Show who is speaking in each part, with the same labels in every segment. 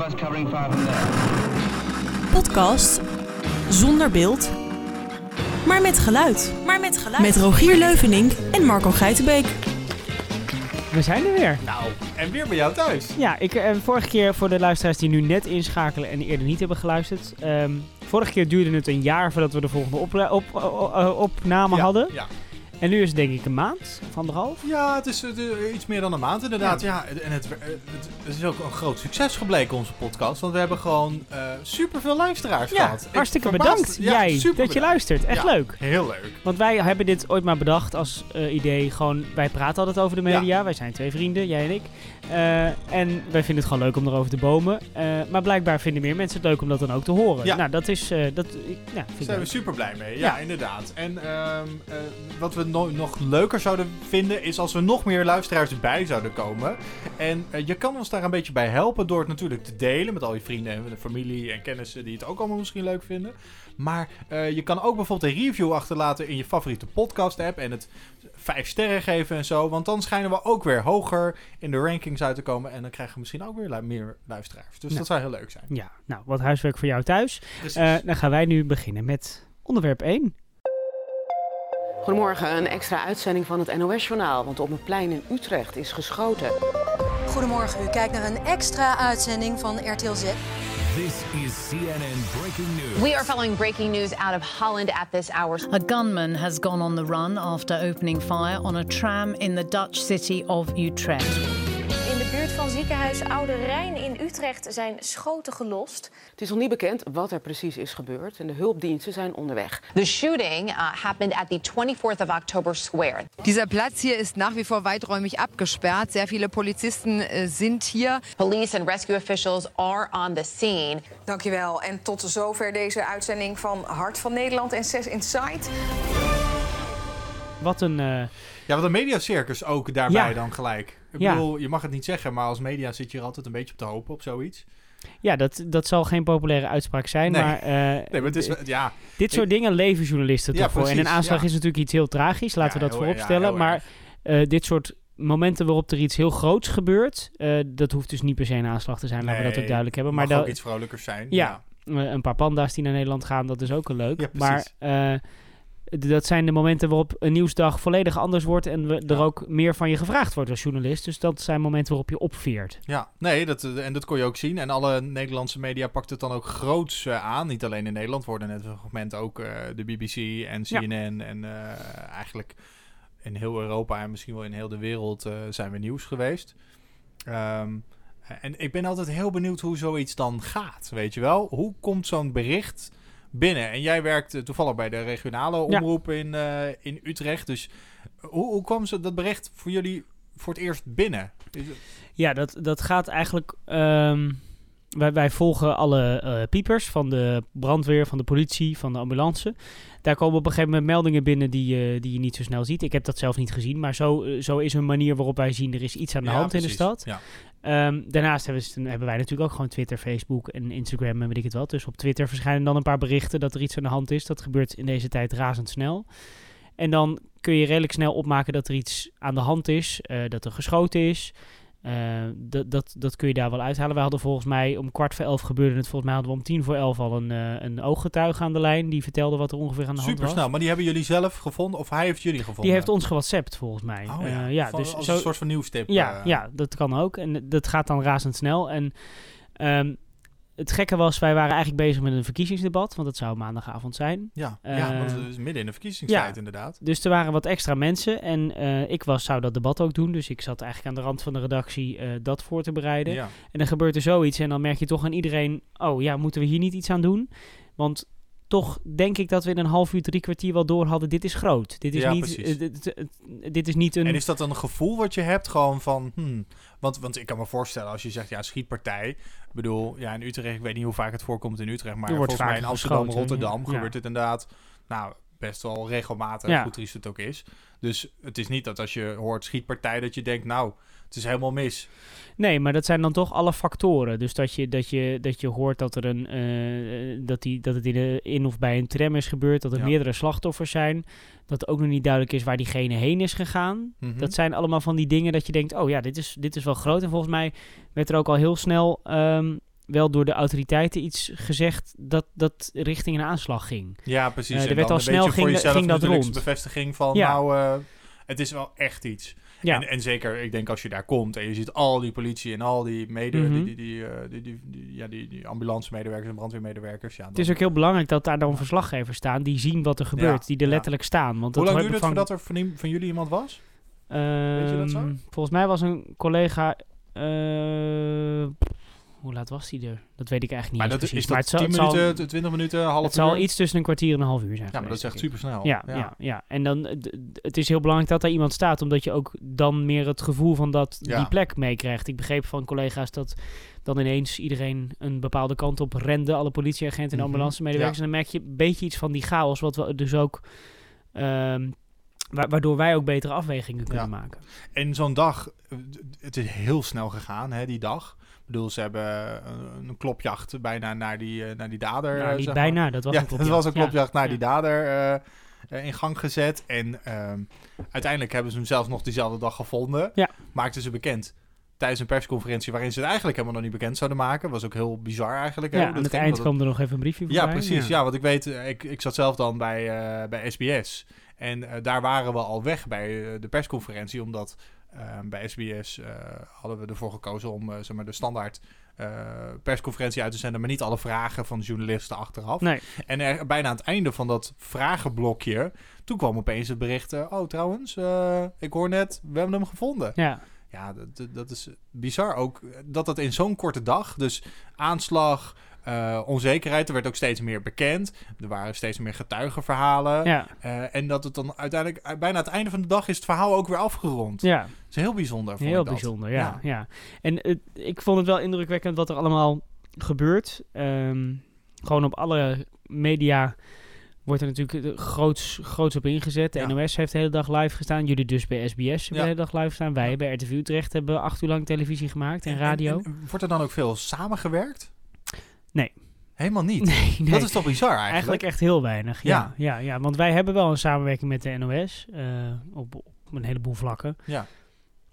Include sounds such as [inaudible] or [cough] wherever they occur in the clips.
Speaker 1: of us covering.
Speaker 2: Podcast zonder beeld, maar met geluid. Maar met geluid. Met Rogier Leuvenink en Marco Geitenbeek.
Speaker 3: We zijn er weer.
Speaker 4: Nou, en weer bij jou thuis.
Speaker 3: Ja, ik, eh, vorige keer voor de luisteraars die nu net inschakelen en eerder niet hebben geluisterd. ehm, vorige keer duurde het een jaar voordat we de volgende op, opname
Speaker 4: Ja,
Speaker 3: hadden.
Speaker 4: Ja,
Speaker 3: En nu is het denk ik een maand, of anderhalf.
Speaker 4: ja het is eh, iets meer dan een maand inderdaad. Ja. en het, eh, het, het is ook een groot succes gebleken, onze podcast. Want we hebben gewoon eh super veel luisteraars
Speaker 3: Ja,
Speaker 4: gehad. Ik
Speaker 3: hartstikke bedankt
Speaker 4: ja,
Speaker 3: jij dat je luistert. Echt
Speaker 4: Ja,
Speaker 3: leuk.
Speaker 4: Heel leuk.
Speaker 3: Want wij hebben dit ooit maar bedacht als eh, idee. Gewoon, wij praten altijd over de media. Wij zijn twee vrienden, jij en ik. Eh, en wij vinden het gewoon leuk om erover te bomen. Eh, maar blijkbaar vinden meer mensen het leuk om dat dan ook te horen.
Speaker 4: Ja.
Speaker 3: Nou, dat is... eh, dat, ik,
Speaker 4: Daar zijn we super blij mee. Ja, inderdaad. En ehm, eh, wat we no- nog leuker zouden vinden, is als er nog meer luisteraars erbij zouden komen. En eh, je kan ons daar een beetje bij helpen door het natuurlijk te delen met al je vrienden en de familie en kennissen die het ook allemaal misschien leuk vinden. Maar eh, je kan ook bijvoorbeeld een review achterlaten in je favoriete podcast app en het vijf sterren geven en zo. Want dan schijnen we ook weer hoger in de rankings uit te komen. En dan krijgen we misschien ook weer lu- meer luisteraars. Dus dat zou heel leuk zijn.
Speaker 3: Ja, nou, wat huiswerk voor jou thuis. Eh, dan gaan wij nu beginnen met onderwerp 1.
Speaker 5: Goedemorgen, een extra uitzending van het NOS-journaal. Want op een plein in Utrecht is geschoten.
Speaker 6: Goedemorgen, u kijkt naar een extra uitzending van RTL Z.
Speaker 7: This is CNN Breaking News.
Speaker 8: We are following breaking news out of Holland at this hour.
Speaker 9: A gunman has gone on the run after opening fire on a tram in the Dutch city of Utrecht.
Speaker 10: Buurt van ziekenhuis Oude Rijn in Utrecht zijn schoten gelost.
Speaker 5: Het is nog niet bekend wat er precies is gebeurd en de hulpdiensten zijn onderweg.
Speaker 8: The shooting uh, happened at the 24th of October Square.
Speaker 11: Dieser Platz hier ist nach wie vor weiträumig abgesperrt. Sehr viele Polizisten sind hier.
Speaker 8: Police and rescue officials are on the scene.
Speaker 6: Dankjewel. En tot zover deze uitzending van Hart van Nederland en 6 Insight.
Speaker 3: Wat een... eh,
Speaker 4: Ja, wat een mediacircus ook daarbij
Speaker 3: Ja.
Speaker 4: dan gelijk. Ik
Speaker 3: Ja.
Speaker 4: bedoel, je mag het niet zeggen, maar als media zit je er altijd een beetje op te hopen op zoiets.
Speaker 3: ja, dat, dat zal geen populaire uitspraak zijn,
Speaker 4: Nee.
Speaker 3: maar... eh,
Speaker 4: Nee, maar het is, ja,
Speaker 3: dit soort dingen leven journalisten
Speaker 4: Ja,
Speaker 3: toch voor. En een aanslag is natuurlijk iets heel tragisch, laten we dat
Speaker 4: heel-
Speaker 3: voorop
Speaker 4: ja,
Speaker 3: stellen.
Speaker 4: heel
Speaker 3: maar eh, dit soort momenten waarop er iets heel groots gebeurt, eh, dat hoeft dus niet per se een aanslag te zijn, laten we dat ook duidelijk hebben. Maar
Speaker 4: ook
Speaker 3: dat,
Speaker 4: iets vrolijkers zijn.
Speaker 3: Ja. een paar panda's die naar Nederland gaan, dat is ook wel leuk. Maar dat zijn de momenten waarop een nieuwsdag volledig anders wordt en we, er
Speaker 4: Ja.
Speaker 3: ook meer van je gevraagd wordt als journalist. Dus dat zijn momenten waarop je opveert.
Speaker 4: Ja, nee, dat, eh, en dat kon je ook zien. En alle Nederlandse media pakt het dan ook groots eh, aan. Niet alleen in Nederland worden net een moment ook eh, de BBC en
Speaker 3: Ja.
Speaker 4: CNN en eigenlijk in heel Europa en misschien wel in heel de wereld zijn we nieuws geweest. Ehm, en ik ben altijd heel benieuwd hoe zoiets dan gaat, weet je wel? Hoe komt zo'n bericht binnen? En jij werkt eh, toevallig bij de regionale omroep in, eh, in Utrecht. Dus hoe, hoe kwam zo dat bericht voor jullie voor het eerst binnen? Is het-
Speaker 3: Ja, dat, dat gaat eigenlijk. ehm, wij, wij volgen alle eh, piepers van de brandweer, van de politie, van de ambulance. Daar komen op een gegeven moment meldingen binnen die, je die je niet zo snel ziet. Ik heb dat zelf niet gezien, maar zo, zo is een manier waarop wij zien er is iets aan de
Speaker 4: Ja,
Speaker 3: hand in de stad.
Speaker 4: Ja.
Speaker 3: Ehm, daarnaast hebben, wij natuurlijk ook gewoon Twitter, Facebook en Instagram en weet ik het wel. Dus op Twitter verschijnen dan een paar berichten dat er iets aan de hand is. Dat gebeurt in deze tijd razendsnel. En dan kun je redelijk snel opmaken dat er iets aan de hand is, eh, dat er geschoten is. Eh, dat, dat, dat kun je daar wel uithalen. We hadden volgens mij om kwart voor elf gebeurde het. Volgens mij hadden we om tien voor elf al een, eh, een ooggetuige aan de lijn. Die vertelde wat er ongeveer aan de hand
Speaker 4: Super
Speaker 3: was.
Speaker 4: snel, maar die hebben jullie zelf gevonden of hij heeft jullie gevonden?
Speaker 3: Die heeft ons gewhatsappt volgens mij.
Speaker 4: Oh,
Speaker 3: Eh,
Speaker 4: ja.
Speaker 3: ja,
Speaker 4: Van-
Speaker 3: dus
Speaker 4: als
Speaker 3: zo,
Speaker 4: een soort van nieuwstip.
Speaker 3: ja,
Speaker 4: eh.
Speaker 3: ja, dat kan ook. En dat gaat dan razendsnel. En ehm, het gekke was, wij waren eigenlijk bezig met een verkiezingsdebat. Want het zou maandagavond zijn.
Speaker 4: Ja, ja, want het is midden in de verkiezingstijd
Speaker 3: ja.
Speaker 4: inderdaad.
Speaker 3: Dus er waren wat extra mensen. En eh, ik was, zou dat debat ook doen. Dus ik zat eigenlijk aan de rand van de redactie eh, dat voor te bereiden.
Speaker 4: Ja.
Speaker 3: En dan gebeurt er zoiets. En dan merk je toch aan iedereen... Oh ja, moeten we hier niet iets aan doen? Want toch denk ik dat we in een half uur, drie kwartier wel door hadden... Dit is groot. Dit is,
Speaker 4: Ja,
Speaker 3: niet,
Speaker 4: precies.
Speaker 3: eh, dit, dit- dit is niet een...
Speaker 4: En is dat een gevoel wat je hebt gewoon van... Hmm, want, want ik kan me voorstellen als je zegt, ja, schietpartij. Ik bedoel, ja, in Utrecht, ik weet niet hoe vaak het voorkomt in Utrecht. Maar volgens mij in Amsterdam,
Speaker 3: geschoten,
Speaker 4: Rotterdam
Speaker 3: ja.
Speaker 4: gebeurt het inderdaad... Nou, best wel regelmatig,
Speaker 3: Ja.
Speaker 4: hoe triest het ook is. Dus het is niet dat als je hoort schietpartij dat je denkt... Nou, het is helemaal mis.
Speaker 3: Nee, maar dat zijn dan toch alle factoren. Dus dat je, dat je, dat je hoort dat, er een, eh, dat, die, dat het in, de, in of bij een tram is gebeurd, dat er
Speaker 4: Ja.
Speaker 3: meerdere slachtoffers zijn. Dat ook nog niet duidelijk is waar diegene heen is gegaan.
Speaker 4: Mhm.
Speaker 3: Dat zijn allemaal van die dingen dat je denkt, oh ja, dit is, dit is wel groot. En volgens mij werd er ook al heel snel, ehm, wel door de autoriteiten iets gezegd dat dat richting een aanslag ging.
Speaker 4: Ja, precies.
Speaker 3: Eh,
Speaker 4: En
Speaker 3: er werd al snel ging, ging dat rond.
Speaker 4: bevestiging van,
Speaker 3: Ja.
Speaker 4: nou, eh, het is wel echt iets.
Speaker 3: Ja.
Speaker 4: En, en zeker, ik denk als je daar komt en je ziet al die politie en al die mede,
Speaker 3: Mhm.
Speaker 4: die, die, die, eh, die, die, die- ja, die, die ambulance-medewerkers en brandweermedewerkers. Ja,
Speaker 3: Het is ook heel belangrijk dat daar dan verslaggevers staan die zien wat er gebeurt,
Speaker 4: Ja,
Speaker 3: die er letterlijk staan. Want
Speaker 4: Hoe lang duurde het
Speaker 3: van-
Speaker 4: voordat er van, van jullie iemand was? Weet je dat zo?
Speaker 3: Ehm, Volgens mij was een collega. Hoe laat was hij er? Dat weet ik eigenlijk
Speaker 4: Maar
Speaker 3: niet.
Speaker 4: dat
Speaker 3: eens
Speaker 4: is dat
Speaker 3: maar het zal,
Speaker 4: 10
Speaker 3: het zal-
Speaker 4: minuten, 20 minuten, half
Speaker 3: Het zal iets tussen een kwartier en een half uur zijn.
Speaker 4: Ja, maar dat is echt
Speaker 3: ik.
Speaker 4: supersnel.
Speaker 3: Ja,
Speaker 4: Ja.
Speaker 3: ja. Ja, en dan, het is heel belangrijk dat daar iemand staat, omdat je ook dan meer het gevoel van dat,
Speaker 4: Ja.
Speaker 3: die plek meekrijgt. Ik begreep van collega's dat dan ineens iedereen een bepaalde kant op rende, alle politieagenten en
Speaker 4: Mhm,
Speaker 3: ambulance medewerkers.
Speaker 4: ja.
Speaker 3: En dan merk je een beetje iets van die chaos, wat we dus ook, ehm, wa- waardoor wij ook betere afwegingen kunnen
Speaker 4: Ja.
Speaker 3: maken.
Speaker 4: En zo'n dag, het is heel snel gegaan, hè, die dag. Bedoel, ze hebben eh, een klopjacht bijna naar die, eh, naar die dader.
Speaker 3: Nou,
Speaker 4: eh,
Speaker 3: niet bijna,
Speaker 4: maar.
Speaker 3: dat was
Speaker 4: ja,
Speaker 3: een [laughs]
Speaker 4: dat
Speaker 3: klopjacht.
Speaker 4: was een
Speaker 3: Ja,
Speaker 4: klopjacht naar
Speaker 3: ja.
Speaker 4: die dader in gang gezet. En ehm, uiteindelijk hebben ze hem zelfs nog diezelfde dag gevonden.
Speaker 3: Ja.
Speaker 4: Maakten ze bekend tijdens een persconferentie waarin ze het eigenlijk helemaal nog niet bekend zouden maken. Was ook heel bizar eigenlijk.
Speaker 3: Ja, aan het
Speaker 4: ging,
Speaker 3: eind kwam er nog even een briefje
Speaker 4: ja,
Speaker 3: voorbij.
Speaker 4: precies. Ja. want ik weet, ik, ik zat zelf dan bij, bij SBS. En daar waren we al weg bij de persconferentie, omdat bij SBS eh, hadden we ervoor gekozen om eh, zeg maar, de standaard eh, persconferentie uit te zenden, maar niet alle vragen van journalisten achteraf.
Speaker 3: Nee.
Speaker 4: En er, bijna aan het einde van dat vragenblokje, toen kwam opeens het bericht, oh trouwens, ik hoor net, we hebben hem gevonden.
Speaker 3: Ja.
Speaker 4: Ja, dat, dat is bizar ook. Dat dat in zo'n korte dag, dus aanslag, eh, onzekerheid, er werd ook steeds meer bekend. Er waren steeds meer getuigenverhalen.
Speaker 3: Ja.
Speaker 4: Eh, en dat het dan uiteindelijk, eh, bijna het einde van de dag, is het verhaal ook weer afgerond.
Speaker 3: Ja.
Speaker 4: Dat is heel bijzonder. vond
Speaker 3: Heel
Speaker 4: ik
Speaker 3: bijzonder, ja. ja. En ik vond het wel indrukwekkend wat er allemaal gebeurt. Ehm, gewoon op alle media wordt er natuurlijk groots, groots op ingezet. De
Speaker 4: Ja.
Speaker 3: NOS heeft de hele dag live gestaan. Jullie dus bij SBS hebben
Speaker 4: Ja.
Speaker 3: de hele dag live gestaan. Wij bij RTV Utrecht hebben acht uur lang televisie gemaakt en radio.
Speaker 4: En- en wordt er dan ook veel samengewerkt?
Speaker 3: Nee.
Speaker 4: Helemaal niet.
Speaker 3: Nee, [laughs] nee.
Speaker 4: Dat is toch bizar eigenlijk?
Speaker 3: Eigenlijk echt heel weinig. Ja.
Speaker 4: Ja.
Speaker 3: Ja, ja, want wij hebben wel een samenwerking met de NOS eh, op, op een heleboel vlakken.
Speaker 4: Ja.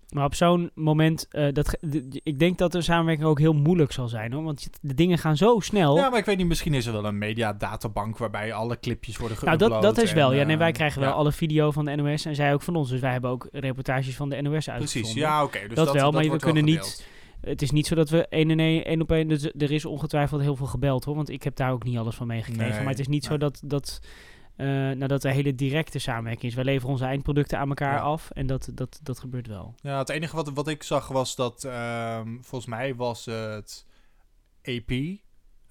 Speaker 3: Maar op zo'n moment, eh, dat, ik denk dat de samenwerking ook heel moeilijk zal zijn hoor. Want de dingen gaan zo snel.
Speaker 4: Ja, maar ik weet niet, misschien is er wel een mediadatabank waarbij alle clipjes worden
Speaker 3: nou,
Speaker 4: geüpload.
Speaker 3: dat, dat is wel.
Speaker 4: en,
Speaker 3: ja, nee, wij
Speaker 4: eh,
Speaker 3: krijgen
Speaker 4: ja.
Speaker 3: wel alle video van de NOS en zij ook van ons. Dus wij hebben ook reportages van de NOS uitgezonden.
Speaker 4: Precies, ja, oké. dus
Speaker 3: dat,
Speaker 4: dat-
Speaker 3: wel,
Speaker 4: dat
Speaker 3: maar we kunnen
Speaker 4: gedeeld.
Speaker 3: niet... Het is niet zo dat we één en één, één op één... Dus er is ongetwijfeld heel veel gebeld hoor. Want ik heb daar ook niet alles van meegekregen.
Speaker 4: Nee,
Speaker 3: maar het is niet zo dat... dat eh, nou, dat er hele directe samenwerking is. Wij leveren onze eindproducten aan elkaar
Speaker 4: Ja.
Speaker 3: af. En dat, dat, dat gebeurt wel.
Speaker 4: Ja, het enige wat, wat ik zag was dat, ehm, volgens mij was het AP.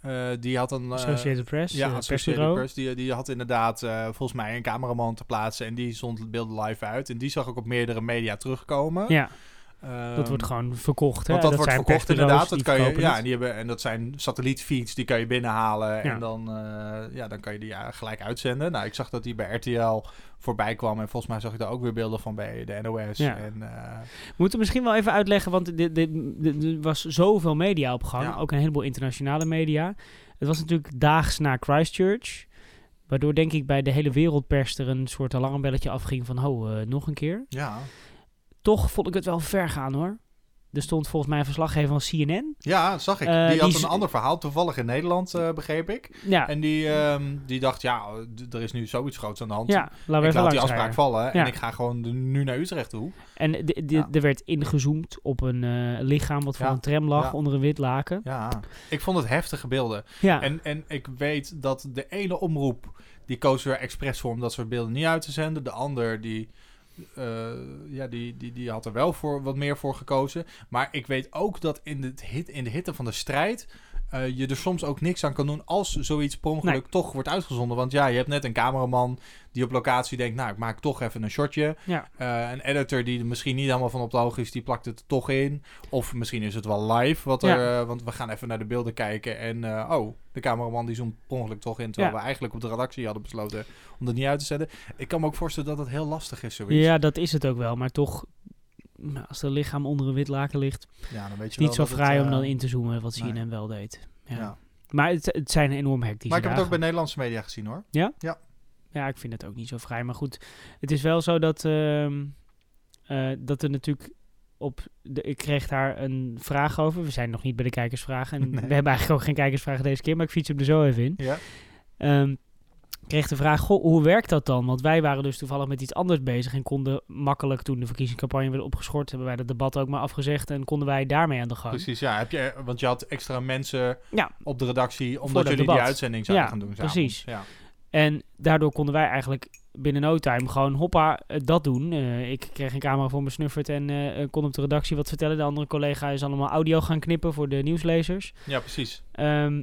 Speaker 4: eh, die had een... eh,
Speaker 3: Associated Press,
Speaker 4: Ja, Associated. Press. Die, die had inderdaad volgens mij een cameraman te plaatsen. En die zond beelden live uit. En die zag ik op meerdere media terugkomen.
Speaker 3: Ja.
Speaker 4: Ehm,
Speaker 3: dat wordt gewoon verkocht. Hè?
Speaker 4: Want dat, wordt
Speaker 3: zijn
Speaker 4: verkocht inderdaad. Dat kan je, ja, en, die hebben, en dat zijn satellietfeeds, die kan je binnenhalen.
Speaker 3: Ja.
Speaker 4: En dan, eh, ja, dan kan je die ja, gelijk uitzenden. Nou, ik zag dat die bij RTL voorbij kwam. En volgens mij zag ik daar ook weer beelden van bij de NOS.
Speaker 3: Ja.
Speaker 4: En, eh,
Speaker 3: We moeten misschien wel even uitleggen, want dit- dit- dit- er was zoveel media op gang.
Speaker 4: Ja.
Speaker 3: Ook een heleboel internationale media. Het was natuurlijk daags na Christchurch. Waardoor denk ik bij de hele wereldpers er een soort alarmbelletje afging van... ho, eh, nog een keer.
Speaker 4: ja.
Speaker 3: Toch vond ik het wel ver gaan hoor. Er stond volgens mij een verslaggever van CNN.
Speaker 4: ja, zag ik.
Speaker 3: Eh,
Speaker 4: die had een ander verhaal, toevallig in Nederland, eh, begreep ik.
Speaker 3: Ja.
Speaker 4: En die, ehm, die dacht, ja, er is nu zoiets groots aan de hand.
Speaker 3: Ja, we
Speaker 4: ik laat die afspraak
Speaker 3: rijden.
Speaker 4: vallen
Speaker 3: Ja.
Speaker 4: en ik ga gewoon de- nu naar Utrecht toe.
Speaker 3: En de- de- er werd ingezoomd op een eh, lichaam wat voor een tram lag onder een wit laken.
Speaker 4: Ja, ik vond het heftige beelden.
Speaker 3: Ja.
Speaker 4: En, en ik weet dat de ene omroep, die koos er expres voor om dat soort beelden niet uit te zenden. De ander, die, eh, ja, die, die, die had er wel voor, wat meer voor gekozen. Maar ik weet ook dat in de, hit, in de hitte van de strijd... eh, je er soms ook niks aan kan doen als zoiets per ongeluk
Speaker 3: Nee.
Speaker 4: toch wordt uitgezonden. Want ja, je hebt net een cameraman die op locatie denkt... nou, ik maak toch even een shotje.
Speaker 3: Ja.
Speaker 4: Eh, een editor die er misschien niet helemaal van op de hoogte is... die plakt het er toch in. Of misschien is het wel live. Wat er,
Speaker 3: Ja.
Speaker 4: eh, want we gaan even naar de beelden kijken. En oh, de cameraman die per ongeluk toch in... terwijl
Speaker 3: Ja.
Speaker 4: we eigenlijk op de redactie hadden besloten om dat niet uit te zetten. Ik kan me ook voorstellen dat het heel lastig is, zoiets.
Speaker 3: Ja, dat is het ook wel. Maar toch, nou, als er lichaam onder een wit laken ligt...
Speaker 4: Ja, dan weet je
Speaker 3: niet
Speaker 4: wel
Speaker 3: zo
Speaker 4: het,
Speaker 3: vrij om
Speaker 4: eh,
Speaker 3: dan in te zoomen, wat
Speaker 4: nee.
Speaker 3: CNN wel deed. Ja.
Speaker 4: Ja.
Speaker 3: Maar het, het zijn enorm hectische
Speaker 4: Maar ik heb het ook bij. Nederlandse media gezien, hoor.
Speaker 3: Ja?
Speaker 4: Ja.
Speaker 3: Ja, ik vind het ook niet zo vrij. Maar goed, het is wel zo dat, ehm, eh, dat er natuurlijk op de, ik kreeg daar een vraag over. We zijn nog niet bij de kijkersvragen. En [laughs]
Speaker 4: Nee.
Speaker 3: we hebben eigenlijk ook geen kijkersvragen deze keer, maar ik fiets hem er zo even in.
Speaker 4: Ja.
Speaker 3: Ehm, kreeg de vraag, goh, hoe werkt dat dan? Want wij waren dus toevallig met iets anders bezig en konden makkelijk, toen de verkiezingscampagne werd opgeschort, hebben wij dat debat ook maar afgezegd en konden wij daarmee aan de gang.
Speaker 4: Precies, ja. Heb je, want je had extra mensen
Speaker 3: Ja.
Speaker 4: op de redactie, omdat
Speaker 3: dat
Speaker 4: jullie
Speaker 3: debat.
Speaker 4: die uitzending zouden
Speaker 3: Ja,
Speaker 4: gaan doen.
Speaker 3: precies.
Speaker 4: s'avonds. Ja.
Speaker 3: En daardoor konden wij eigenlijk binnen no time gewoon hoppa eh, dat doen. Eh, ik kreeg een camera voor me snuffert en eh, kon op de redactie wat vertellen. De andere collega is allemaal audio gaan knippen voor de nieuwslezers.
Speaker 4: ja, precies.
Speaker 3: Ehm,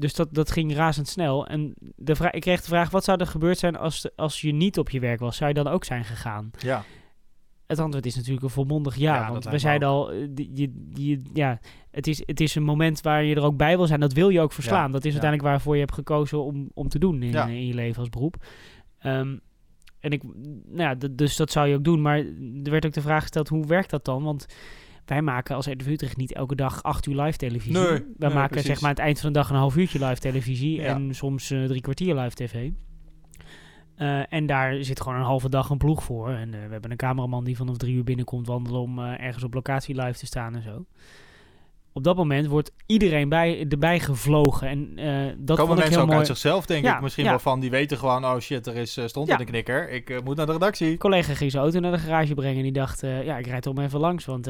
Speaker 3: dus dat, dat ging razendsnel. En de ik kreeg de vraag, wat zou er gebeurd zijn als, als je niet op je werk was? Zou je dan ook zijn gegaan?
Speaker 4: Ja.
Speaker 3: Het antwoord is natuurlijk een volmondig ja. Want we zeiden al, eh, die- je, ja, het, is, het is een moment waar je er ook bij wil zijn. Dat wil je ook verslaan.
Speaker 4: Ja,
Speaker 3: Dat is uiteindelijk waarvoor je hebt gekozen om, om te doen in,
Speaker 4: Ja.
Speaker 3: in je leven als beroep. Ehm, en ik, nou ja, dus dat zou je ook doen. Maar er werd ook de vraag gesteld, hoe werkt dat dan? Want wij maken als RTV Utrecht niet elke dag acht uur live televisie.
Speaker 4: Nee,
Speaker 3: wij
Speaker 4: nee,
Speaker 3: maken
Speaker 4: precies.
Speaker 3: zeg maar aan het eind van de dag een half uurtje live televisie.
Speaker 4: Ja.
Speaker 3: En soms eh, drie kwartier live tv. Eh, en daar zit gewoon een halve dag een ploeg voor. En eh, we hebben een cameraman die vanaf drie uur binnenkomt wandelen om ergens op locatie live te staan en zo. Op dat moment wordt iedereen bij, erbij gevlogen. En eh, dat
Speaker 4: Komen
Speaker 3: vond ik
Speaker 4: mensen
Speaker 3: heel
Speaker 4: ook
Speaker 3: mooi.
Speaker 4: uit zichzelf, denk
Speaker 3: Ja,
Speaker 4: ik. Misschien
Speaker 3: ja.
Speaker 4: wel van, die weten gewoon, oh shit, er is, eh, stond
Speaker 3: Ja.
Speaker 4: in de knikker. Ik eh, moet naar de redactie.
Speaker 3: Een collega ging zijn auto naar de garage brengen. En die dacht, ja, ik rijd toch maar even langs. Want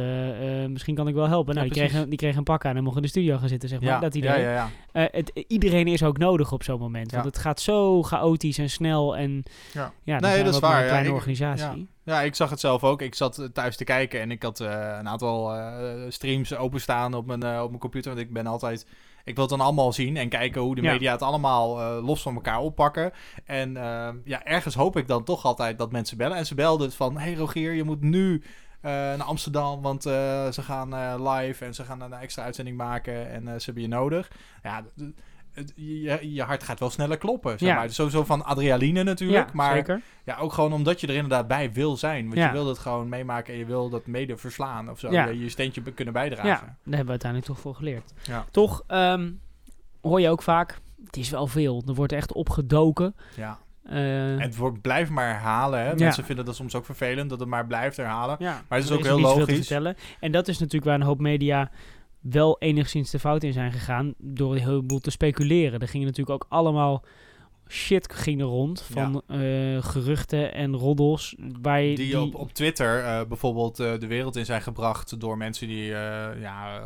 Speaker 3: misschien kan ik wel helpen. Nou, die, kreeg,
Speaker 4: precies.
Speaker 3: die kreeg een pak aan en mocht in de studio gaan zitten, zeg maar. Dat idee. het, iedereen is ook nodig op zo'n moment. Want het gaat zo chaotisch en snel. En
Speaker 4: Ja. nee,
Speaker 3: zijn
Speaker 4: dat
Speaker 3: we
Speaker 4: is waar.
Speaker 3: een kleine organisatie.
Speaker 4: Ja. ik zag het zelf ook. Ik zat eh, thuis te kijken en ik had eh, een aantal eh, streams openstaan op mijn, op mijn computer. Want ik ben altijd... Ik wil het dan allemaal zien en kijken hoe de
Speaker 3: Ja.
Speaker 4: media het allemaal los van elkaar oppakken. En eh, ja, ergens hoop ik dan toch altijd dat mensen bellen. En ze belden van, hey Rogier, je moet nu naar Amsterdam, want ze gaan live en ze gaan een extra uitzending maken en ze hebben je nodig. Ja, het- je, je hart gaat wel sneller kloppen, zeg
Speaker 3: Ja.
Speaker 4: maar. Sowieso van adrenaline natuurlijk,
Speaker 3: Ja,
Speaker 4: maar
Speaker 3: zeker.
Speaker 4: ja, ook gewoon omdat je er inderdaad bij wil zijn. Want
Speaker 3: Ja.
Speaker 4: je wil het gewoon meemaken en je wil dat mede verslaan of zo. Je, je steentje kunnen bijdragen.
Speaker 3: Ja, daar hebben we uiteindelijk toch voor geleerd. Toch ehm, hoor je ook vaak, het is wel veel. Er wordt echt opgedoken.
Speaker 4: Ja.
Speaker 3: Eh,
Speaker 4: het wordt, blijft maar herhalen. Hè?
Speaker 3: Ja.
Speaker 4: Mensen vinden dat soms ook vervelend, dat het maar blijft herhalen.
Speaker 3: Ja,
Speaker 4: maar het is ook
Speaker 3: is
Speaker 4: heel logisch.
Speaker 3: En dat is natuurlijk waar een hoop media wel enigszins de fout in zijn gegaan door een heleboel te speculeren. Er gingen natuurlijk ook allemaal shit ging er rond van eh, geruchten en roddels waar
Speaker 4: Die,
Speaker 3: die,
Speaker 4: op, op Twitter eh, bijvoorbeeld eh, de wereld in zijn gebracht door mensen die ja,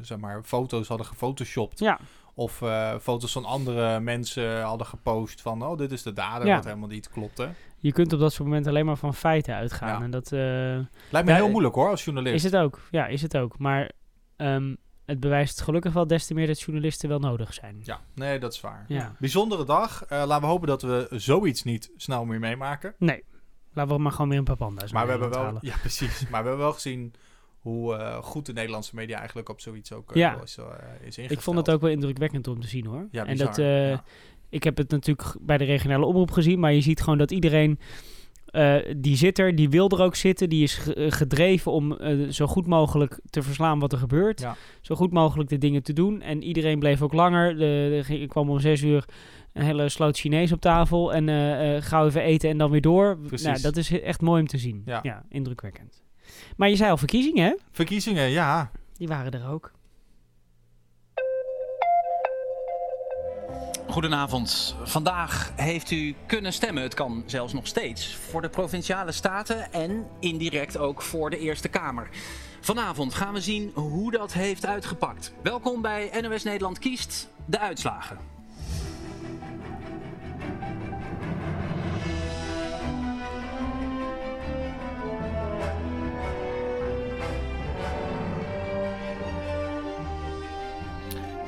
Speaker 4: zeg maar, foto's hadden gefotoshopt.
Speaker 3: Ja.
Speaker 4: Of foto's van andere mensen hadden gepost van, oh, dit is de dader,
Speaker 3: Ja.
Speaker 4: wat helemaal niet klopte.
Speaker 3: je kunt op dat soort momenten alleen maar van feiten uitgaan. En dat,
Speaker 4: Lijkt me heel moeilijk hoor, als journalist.
Speaker 3: Is het ook, ja, is het ook. Maar ehm, het bewijst gelukkig wel des te meer dat journalisten wel nodig zijn.
Speaker 4: Ja, nee, dat is waar.
Speaker 3: Ja.
Speaker 4: Bijzondere dag. Eh, laten we hopen dat we zoiets niet snel meer meemaken.
Speaker 3: Nee, laten we maar gewoon weer een paar panda's
Speaker 4: Maar we hebben wel, ja precies. [laughs] maar we hebben wel gezien hoe eh, goed de Nederlandse media eigenlijk op zoiets ook eh,
Speaker 3: Ja.
Speaker 4: is, is ingesteld.
Speaker 3: Ik vond het ook wel indrukwekkend om te zien hoor.
Speaker 4: Ja,
Speaker 3: en
Speaker 4: bizar,
Speaker 3: dat, eh,
Speaker 4: ja.
Speaker 3: Ik heb het natuurlijk bij de regionale omroep gezien, maar je ziet gewoon dat iedereen eh, die zit er, die wil er ook zitten, die is eh, gedreven om eh, zo goed mogelijk te verslaan wat er gebeurt.
Speaker 4: Ja.
Speaker 3: Zo goed mogelijk de dingen te doen. En iedereen bleef ook langer. De, ik kwam om zes uur een hele sloot Chinees op tafel en gauw even eten en dan weer door.
Speaker 4: Precies.
Speaker 3: Nou, dat is echt mooi om te zien.
Speaker 4: Ja.
Speaker 3: ja, indrukwekkend. Maar je zei al verkiezingen, hè?
Speaker 4: Verkiezingen, ja.
Speaker 3: Die waren er ook.
Speaker 12: Goedenavond. Vandaag heeft u kunnen stemmen, het kan zelfs nog steeds, voor de provinciale staten en indirect ook voor de Eerste Kamer. Vanavond gaan we zien hoe dat heeft uitgepakt. Welkom bij NOS Nederland kiest de uitslagen.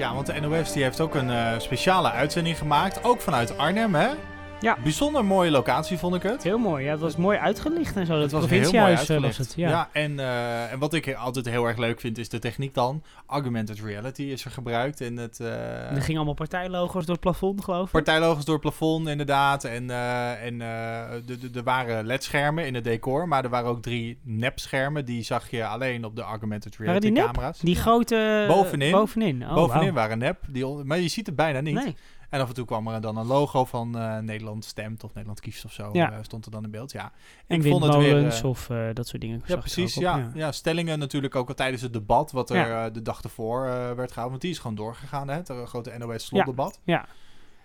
Speaker 4: Ja, want de NOS die heeft ook een eh, speciale uitzending gemaakt. Ook vanuit Arnhem, hè?
Speaker 3: Ja.
Speaker 4: Bijzonder mooie locatie, vond ik het.
Speaker 3: Heel mooi. Ja, het was mooi uitgelicht en zo. Dat
Speaker 4: Het was heel mooi
Speaker 3: eh,
Speaker 4: uitgelegd.
Speaker 3: was het. Ja.
Speaker 4: Ja, en, eh, en wat ik altijd heel erg leuk vind, is de techniek dan. Augmented reality is er gebruikt in het... eh,
Speaker 3: er gingen allemaal partijlogo's door het plafond, geloof ik.
Speaker 4: Partijlogos door het plafond, inderdaad. En, eh, en de- de- er waren LED-schermen in het decor. Maar er waren ook drie nep-schermen. Die zag je alleen op de augmented
Speaker 3: die
Speaker 4: reality
Speaker 3: nep?
Speaker 4: camera's.
Speaker 3: Die grote...
Speaker 4: Bovenin.
Speaker 3: Bovenin. Oh,
Speaker 4: Bovenin waren nep. Die, maar je ziet het bijna niet.
Speaker 3: Nee.
Speaker 4: En af en toe kwam er dan een logo van eh, Nederland stemt of Nederland kiest of zo.
Speaker 3: Ja.
Speaker 4: eh, stond er dan in beeld. Ja.
Speaker 3: En
Speaker 4: ik vond het weer. eh,
Speaker 3: of dat soort dingen.
Speaker 4: ja, precies. Ja. Ja. stellingen natuurlijk ook al tijdens het debat, wat er
Speaker 3: Ja.
Speaker 4: de dag ervoor werd gehouden. Want die is gewoon doorgegaan, hè? Het grote NOS-slotdebat.
Speaker 3: Ja.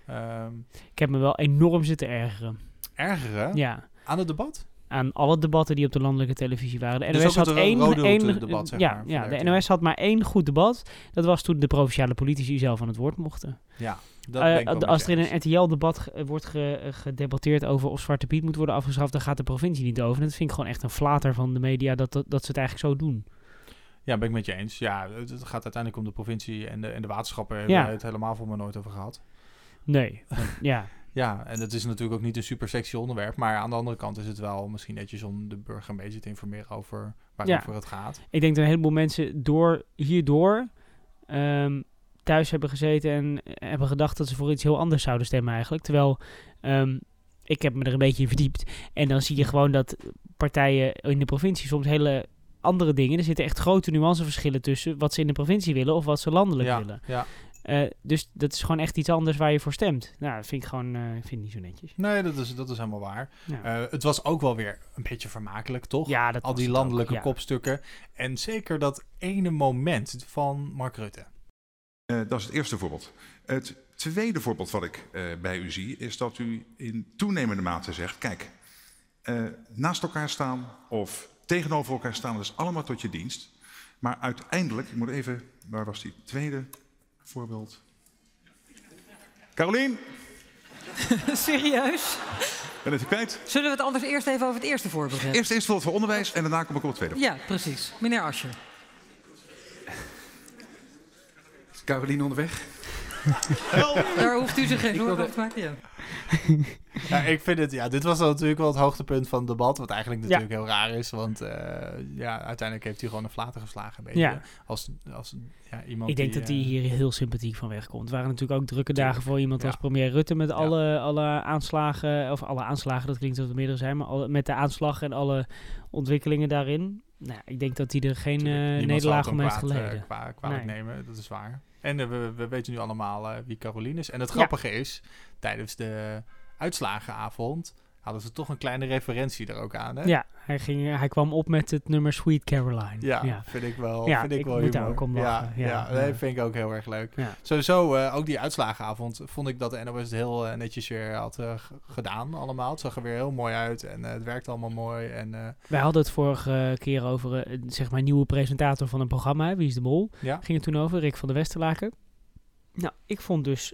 Speaker 4: Ehm,
Speaker 3: Ik heb me wel enorm zitten ergeren.
Speaker 4: ergeren?
Speaker 3: Ja.
Speaker 4: Aan het debat?
Speaker 3: Aan alle debatten die op de landelijke televisie waren. De
Speaker 4: Dus
Speaker 3: NOS
Speaker 4: het
Speaker 3: had één, één
Speaker 4: route debat, zeg
Speaker 3: ja,
Speaker 4: maar,
Speaker 3: ja,
Speaker 4: de.
Speaker 3: NOS had maar één goed debat. Dat was toen de provinciale politici zelf aan het woord mochten.
Speaker 4: Ja, dat
Speaker 3: Eh,
Speaker 4: ben ik
Speaker 3: als er in een RTL-debat ge- wordt ge- eh, gedebatteerd over of Zwarte Piet moet worden afgeschaft, dan gaat de provincie niet over. En dat vind ik gewoon echt een flater van de media dat, dat, dat ze het eigenlijk zo doen.
Speaker 4: Ja, ben ik met je eens. Ja, het, gaat uiteindelijk om de provincie en de, en de waterschappen. Hebben
Speaker 3: Ja.
Speaker 4: we het helemaal voor me nooit over gehad.
Speaker 3: Nee, [laughs] ja.
Speaker 4: Ja, en het is natuurlijk ook niet een super sexy onderwerp. Maar aan de andere kant is het wel misschien netjes om de burger een beetje te informeren over waarover het gaat.
Speaker 3: Ik denk dat een heleboel mensen door, hierdoor ehm, thuis hebben gezeten en hebben gedacht dat ze voor iets heel anders zouden stemmen eigenlijk. Terwijl ehm, ik heb me er een beetje in verdiept. En dan zie je gewoon dat partijen in de provincie soms hele andere dingen. Er zitten echt grote nuanceverschillen tussen wat ze in de provincie willen of wat ze landelijk
Speaker 4: Ja,
Speaker 3: willen.
Speaker 4: ja.
Speaker 3: Eh, dus dat is gewoon echt iets anders waar je voor stemt. Nou, dat vind ik gewoon eh, vind ik niet zo netjes.
Speaker 4: Nee, dat is, dat is helemaal waar.
Speaker 3: Ja.
Speaker 4: Eh, het was ook wel weer een beetje vermakelijk, toch?
Speaker 3: Ja, dat
Speaker 4: Al die
Speaker 3: ook,
Speaker 4: landelijke
Speaker 3: ja.
Speaker 4: kopstukken. En zeker dat ene moment van Mark Rutte.
Speaker 13: Eh, dat is het eerste voorbeeld. Het tweede voorbeeld wat ik eh, bij u zie, is dat u in toenemende mate zegt: kijk, eh, naast elkaar staan of tegenover elkaar staan, dat is allemaal tot je dienst. Maar uiteindelijk, ik moet even, waar was die tweede voorbeeld? Carolien, [laughs]
Speaker 14: Serieus?
Speaker 13: ben even kwijt.
Speaker 14: Zullen we het anders eerst even over het eerste voorbeeld hebben?
Speaker 13: Eerst eerst voorbeeld voor onderwijs en daarna kom ik op het tweede.
Speaker 14: Ja, precies. Meneer Ascher.
Speaker 15: Is Carolien onderweg?
Speaker 14: Daar hoeft u zich geen zorgen over te maken. Ja.
Speaker 4: Ja, ik vind het, ja, dit was natuurlijk wel het hoogtepunt van het debat. Wat eigenlijk
Speaker 3: Ja.
Speaker 4: natuurlijk heel raar is. Want eh, ja, uiteindelijk heeft hij gewoon een flater geslagen. Een beetje,
Speaker 3: Ja.
Speaker 4: Als, als ja, iemand
Speaker 3: Ik denk
Speaker 4: die,
Speaker 3: dat hij
Speaker 4: eh,
Speaker 3: hier heel sympathiek van wegkomt. Het waren natuurlijk ook drukke dagen voor iemand als premier Rutte met alle, alle aanslagen, of alle aanslagen, dat klinkt dat er meerdere zijn, maar alle, met de aanslag en alle ontwikkelingen daarin. Nou, ik denk dat hij er geen
Speaker 4: zal
Speaker 3: nederlaag om heeft geleden.
Speaker 4: kwa- kwalijk
Speaker 3: Nee.
Speaker 4: nemen, dat is waar. En we, we weten nu allemaal eh, wie Caroline is. En het grappige is, tijdens de uitslagenavond hadden ze toch een kleine referentie er ook aan. Hè?
Speaker 3: Ja, hij, ging, hij kwam op met het nummer Sweet Caroline.
Speaker 4: Ja, vind ik wel,
Speaker 3: Ja,
Speaker 4: vind ik
Speaker 3: ik
Speaker 4: wel
Speaker 3: moet daar ook om lachen.
Speaker 4: Ja,
Speaker 3: Ja,
Speaker 4: ja,
Speaker 3: ja.
Speaker 4: vind ik ook heel erg leuk. Sowieso, eh, ook die uitslagenavond vond ik dat de NOS het heel eh, netjes weer had eh, gedaan allemaal. Het zag er weer heel mooi uit en het werkte allemaal mooi. En,
Speaker 3: Wij hadden het vorige keer over een zeg maar nieuwe presentator van een programma, Wie is de Mol?
Speaker 4: Ja.
Speaker 3: Ging het toen over, Rick van der Westerlaken. Nou, ik vond dus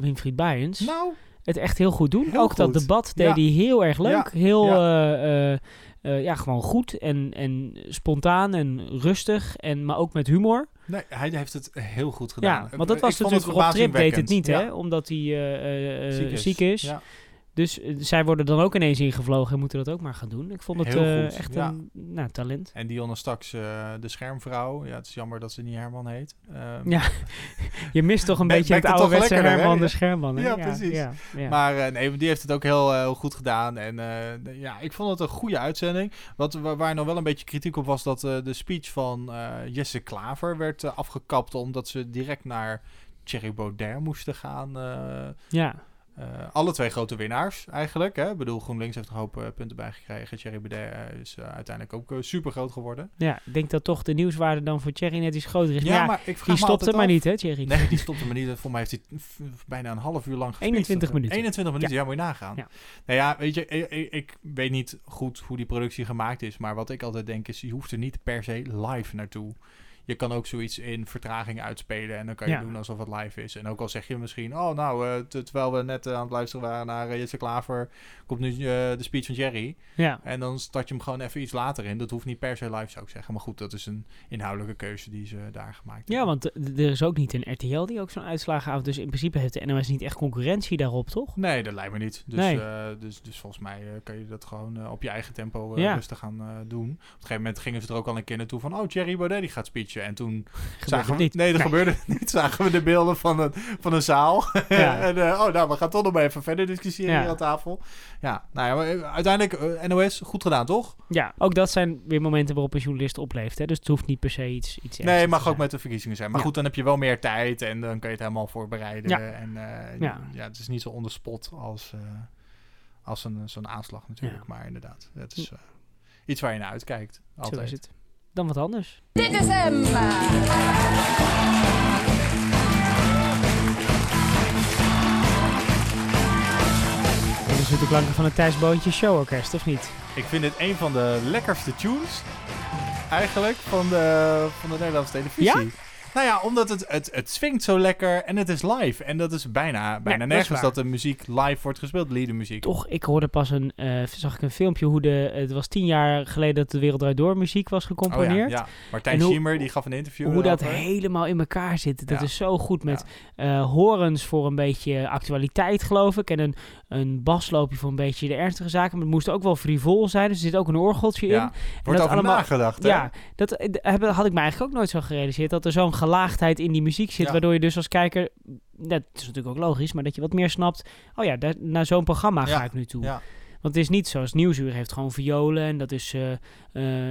Speaker 3: Winfried Bijens
Speaker 4: Nou,
Speaker 3: het echt heel goed doen.
Speaker 4: heel
Speaker 3: Ook dat debat deed hij heel erg leuk. Heel,
Speaker 4: ja.
Speaker 3: eh, eh, eh, ja, gewoon goed en, en spontaan en rustig. En, maar ook met humor.
Speaker 4: nee, hij heeft het heel goed gedaan.
Speaker 3: Ja, want dat was natuurlijk, Rob Trip deed het niet, hè? Omdat hij
Speaker 4: Ziek is.
Speaker 3: ziek is.
Speaker 4: Ja.
Speaker 3: Dus eh, zij worden dan ook ineens ingevlogen en moeten dat ook maar gaan doen. Ik vond het
Speaker 4: Heel
Speaker 3: eh,
Speaker 4: goed,
Speaker 3: echt
Speaker 4: ja.
Speaker 3: een nou, talent.
Speaker 4: En Dionne straks eh, de schermvrouw. Ja, het is jammer dat ze niet Herman heet. Ehm,
Speaker 3: Ja, [laughs] je mist toch een [laughs]
Speaker 4: Be-
Speaker 3: beetje het
Speaker 4: lekkerder, hè?
Speaker 3: Herman de
Speaker 4: Ja.
Speaker 3: Scherman. Hè?
Speaker 4: Ja, precies.
Speaker 3: Ja, ja.
Speaker 4: Maar nee, die heeft het ook heel, heel goed gedaan. En ja, ik vond het een goede uitzending. Wat, wa- waar nog wel een beetje kritiek op was dat de speech van Jesse Klaver werd afgekapt. Omdat ze direct naar Thierry Baudet moesten gaan.
Speaker 3: ja.
Speaker 4: Eh, alle twee grote winnaars eigenlijk. Hè? Ik bedoel, GroenLinks heeft een hoop eh, punten bij gekregen. Thierry Baudet is eh, uiteindelijk ook super groot geworden.
Speaker 3: Ja, ik denk dat toch de nieuwswaarde dan voor Thierry net iets groter is.
Speaker 4: Ja,
Speaker 3: Maar
Speaker 4: maar ik vraag
Speaker 3: die
Speaker 4: me
Speaker 3: stopte maar
Speaker 4: af-
Speaker 3: niet, hè, Thierry?
Speaker 4: Nee, die stopte maar niet. Voor mij heeft hij bijna een half uur lang gespeeld.
Speaker 3: 21 minuten.
Speaker 4: 21 minuten,
Speaker 3: Ja.
Speaker 4: ja, moet je nagaan.
Speaker 3: Ja.
Speaker 4: Nou ja, weet je, ik- ik weet niet goed hoe die productie gemaakt is. Maar wat ik altijd denk is, je hoeft er niet per se live naartoe. Je kan ook zoiets in vertraging uitspelen en dan kan je
Speaker 3: Ja.
Speaker 4: doen alsof het live is. En ook al zeg je misschien, oh nou, eh, terwijl we net eh, aan het luisteren waren naar uh, Jesse Klaver, komt nu de speech van Jerry.
Speaker 3: Ja.
Speaker 4: En dan start je hem gewoon even iets later in. Dat hoeft niet per se live, zou ik zeggen. Maar goed, dat is een inhoudelijke keuze die ze daar gemaakt
Speaker 3: Ja, want er is ook niet een RTL die ook zo'n uitslagen houdt. Dus in principe heeft de NOS niet echt concurrentie daarop, toch?
Speaker 4: Nee, dat lijkt me niet. Dus,
Speaker 3: Nee.
Speaker 4: dus, dus volgens mij kan je dat gewoon op je eigen tempo
Speaker 3: Ja.
Speaker 4: rustig gaan doen. Op een gegeven moment gingen ze er ook al een keer naartoe van... Oh, Thierry Baudet die gaat speechen. Uurtje. En toen [laughs]
Speaker 3: Gebeurde
Speaker 4: zagen we...
Speaker 3: niet.
Speaker 4: Nee, dat
Speaker 3: Nee.
Speaker 4: gebeurde niet. Zagen we de beelden van een, van een zaal.
Speaker 3: Ja. [laughs]
Speaker 4: en, eh, oh, nou, we gaan toch nog maar even verder discussiëren
Speaker 3: Ja.
Speaker 4: hier aan tafel. Ja, nou ja, eh, uiteindelijk eh, NOS, goed gedaan, toch?
Speaker 3: Ja, ook dat zijn weer momenten waarop een journalist opleeft. Hè? Dus het hoeft niet per se iets, iets
Speaker 4: Nee, mag ook
Speaker 3: zijn.
Speaker 4: met de verkiezingen zijn. Maar
Speaker 3: Ja.
Speaker 4: goed, dan heb je wel meer tijd en dan kan je het helemaal voorbereiden.
Speaker 3: Ja.
Speaker 4: En
Speaker 3: Ja.
Speaker 4: het is niet zo on the spot als, als een, zo'n aanslag natuurlijk. Maar inderdaad, het is iets waar je naar uitkijkt. Altijd.
Speaker 3: Zo is het. Dan wat anders.
Speaker 16: Dit is hem!
Speaker 3: Dit is de klanken van het Thijs Boontje Showorkest, of niet?
Speaker 4: Ik vind dit een van de lekkerste tunes eigenlijk van de, van de Nederlandse televisie.
Speaker 3: Ja?
Speaker 4: Nou ja, omdat het, het, het swingt zo lekker en het is live. En dat is bijna, bijna
Speaker 3: is
Speaker 4: nergens dat de muziek live wordt gespeeld, liedermuziek.
Speaker 3: Toch, ik hoorde pas een, eh, zag ik een filmpje hoe de, het was tien jaar geleden dat de Wereld Draait Door muziek was gecomponeerd.
Speaker 4: Oh ja, ja. Martijn
Speaker 3: hoe-
Speaker 4: Schiemer, die gaf een interview
Speaker 3: Hoe dat helemaal in elkaar zit. Dat
Speaker 4: Ja.
Speaker 3: is zo goed met eh, horens voor een beetje actualiteit, geloof ik. En een, een basloopje voor een beetje de ernstige zaken. Maar het moest ook wel frivol zijn. Dus er zit ook een orgeltje
Speaker 4: Ja.
Speaker 3: in.
Speaker 4: Wordt
Speaker 3: dat
Speaker 4: over nagedacht, hè?
Speaker 3: Ja, dat eh, had ik me eigenlijk ook nooit zo gerealiseerd. Dat er zo'n gelaagdheid in die muziek zit.
Speaker 4: Ja.
Speaker 3: Waardoor je dus als kijker, dat is natuurlijk ook logisch, maar dat je wat meer snapt. Oh ja, daar, naar zo'n programma ga ik nu toe.
Speaker 4: Ja.
Speaker 3: Want het is niet zoals Nieuwsuur heeft gewoon violen en dat is eh,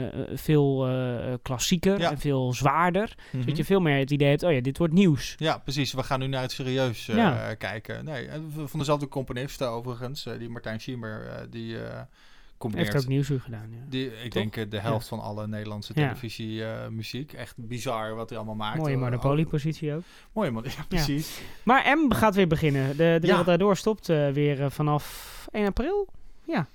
Speaker 3: eh, veel eh, klassieker
Speaker 4: Ja.
Speaker 3: en veel zwaarder.
Speaker 4: Mhm.
Speaker 3: Zodat je veel meer het idee hebt, oh ja, dit wordt nieuws.
Speaker 4: Ja, precies. We gaan nu naar het serieus
Speaker 3: Ja.
Speaker 4: kijken. Nee, van dezelfde componisten overigens. die Martijn Schiemer, die combineert...
Speaker 3: Heeft ook Nieuwsuur gedaan, ja.
Speaker 4: Die, ik
Speaker 3: Toch?
Speaker 4: denk de helft van alle Nederlandse
Speaker 3: Ja.
Speaker 4: televisiemuziek. Echt bizar wat hij allemaal maakt.
Speaker 3: Mooie monopoliepositie ook.
Speaker 4: Mooie mon- [laughs] ja, precies.
Speaker 3: Maar M gaat weer beginnen. De, de
Speaker 4: Ja.
Speaker 3: Wereld Daardoor stopt weer vanaf 1 april. Ja.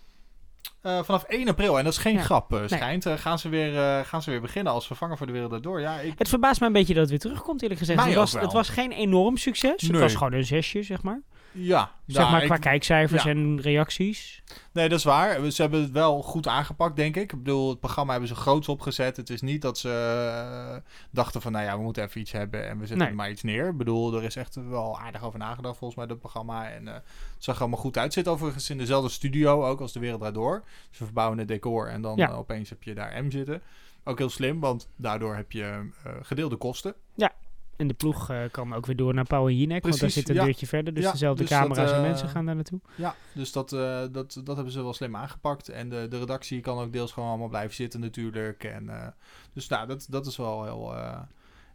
Speaker 4: Eh, vanaf 1 april, en dat is geen
Speaker 3: Ja.
Speaker 4: grap, eh,
Speaker 3: Nee.
Speaker 4: schijnt, eh, gaan, ze weer, gaan ze weer beginnen als vervanger voor de wereld daardoor. Ja, ik,
Speaker 3: Het verbaast me een beetje dat het weer terugkomt, eerlijk gezegd. Het was, het was geen enorm succes. Het was gewoon een zesje, zeg maar.
Speaker 4: Ja,
Speaker 3: Zeg
Speaker 4: nou,
Speaker 3: maar qua
Speaker 4: ik-
Speaker 3: kijkcijfers
Speaker 4: ja.
Speaker 3: en reacties.
Speaker 4: Nee, dat is waar. Ze hebben het wel goed aangepakt, denk ik. Ik bedoel, het programma hebben ze groots opgezet. Het is niet dat ze eh, dachten van, nou ja, we moeten even iets hebben en we zetten
Speaker 3: Nee.
Speaker 4: maar iets neer. Ik bedoel, er is echt wel aardig over nagedacht volgens mij, dat programma. En eh, het zag er allemaal goed uit. Zit overigens in dezelfde studio ook als De Wereld Draait Door. Ze verbouwen het decor en dan
Speaker 3: Ja.
Speaker 4: eh, opeens heb je daar M zitten. Ook heel slim, want daardoor heb je gedeelde kosten.
Speaker 3: Ja. En de ploeg eh, kan ook weer door naar Pauw en Jinek. Want daar zit een
Speaker 4: ja.
Speaker 3: deurtje verder. Dus
Speaker 4: Ja,
Speaker 3: dezelfde
Speaker 4: dus dat,
Speaker 3: camera's en
Speaker 4: eh,
Speaker 3: mensen gaan daar naartoe.
Speaker 4: Ja, dus dat, eh, dat, dat hebben ze wel slim aangepakt. En de, de redactie kan ook deels gewoon allemaal blijven zitten natuurlijk. En, dus nou, dat, dat is wel heel,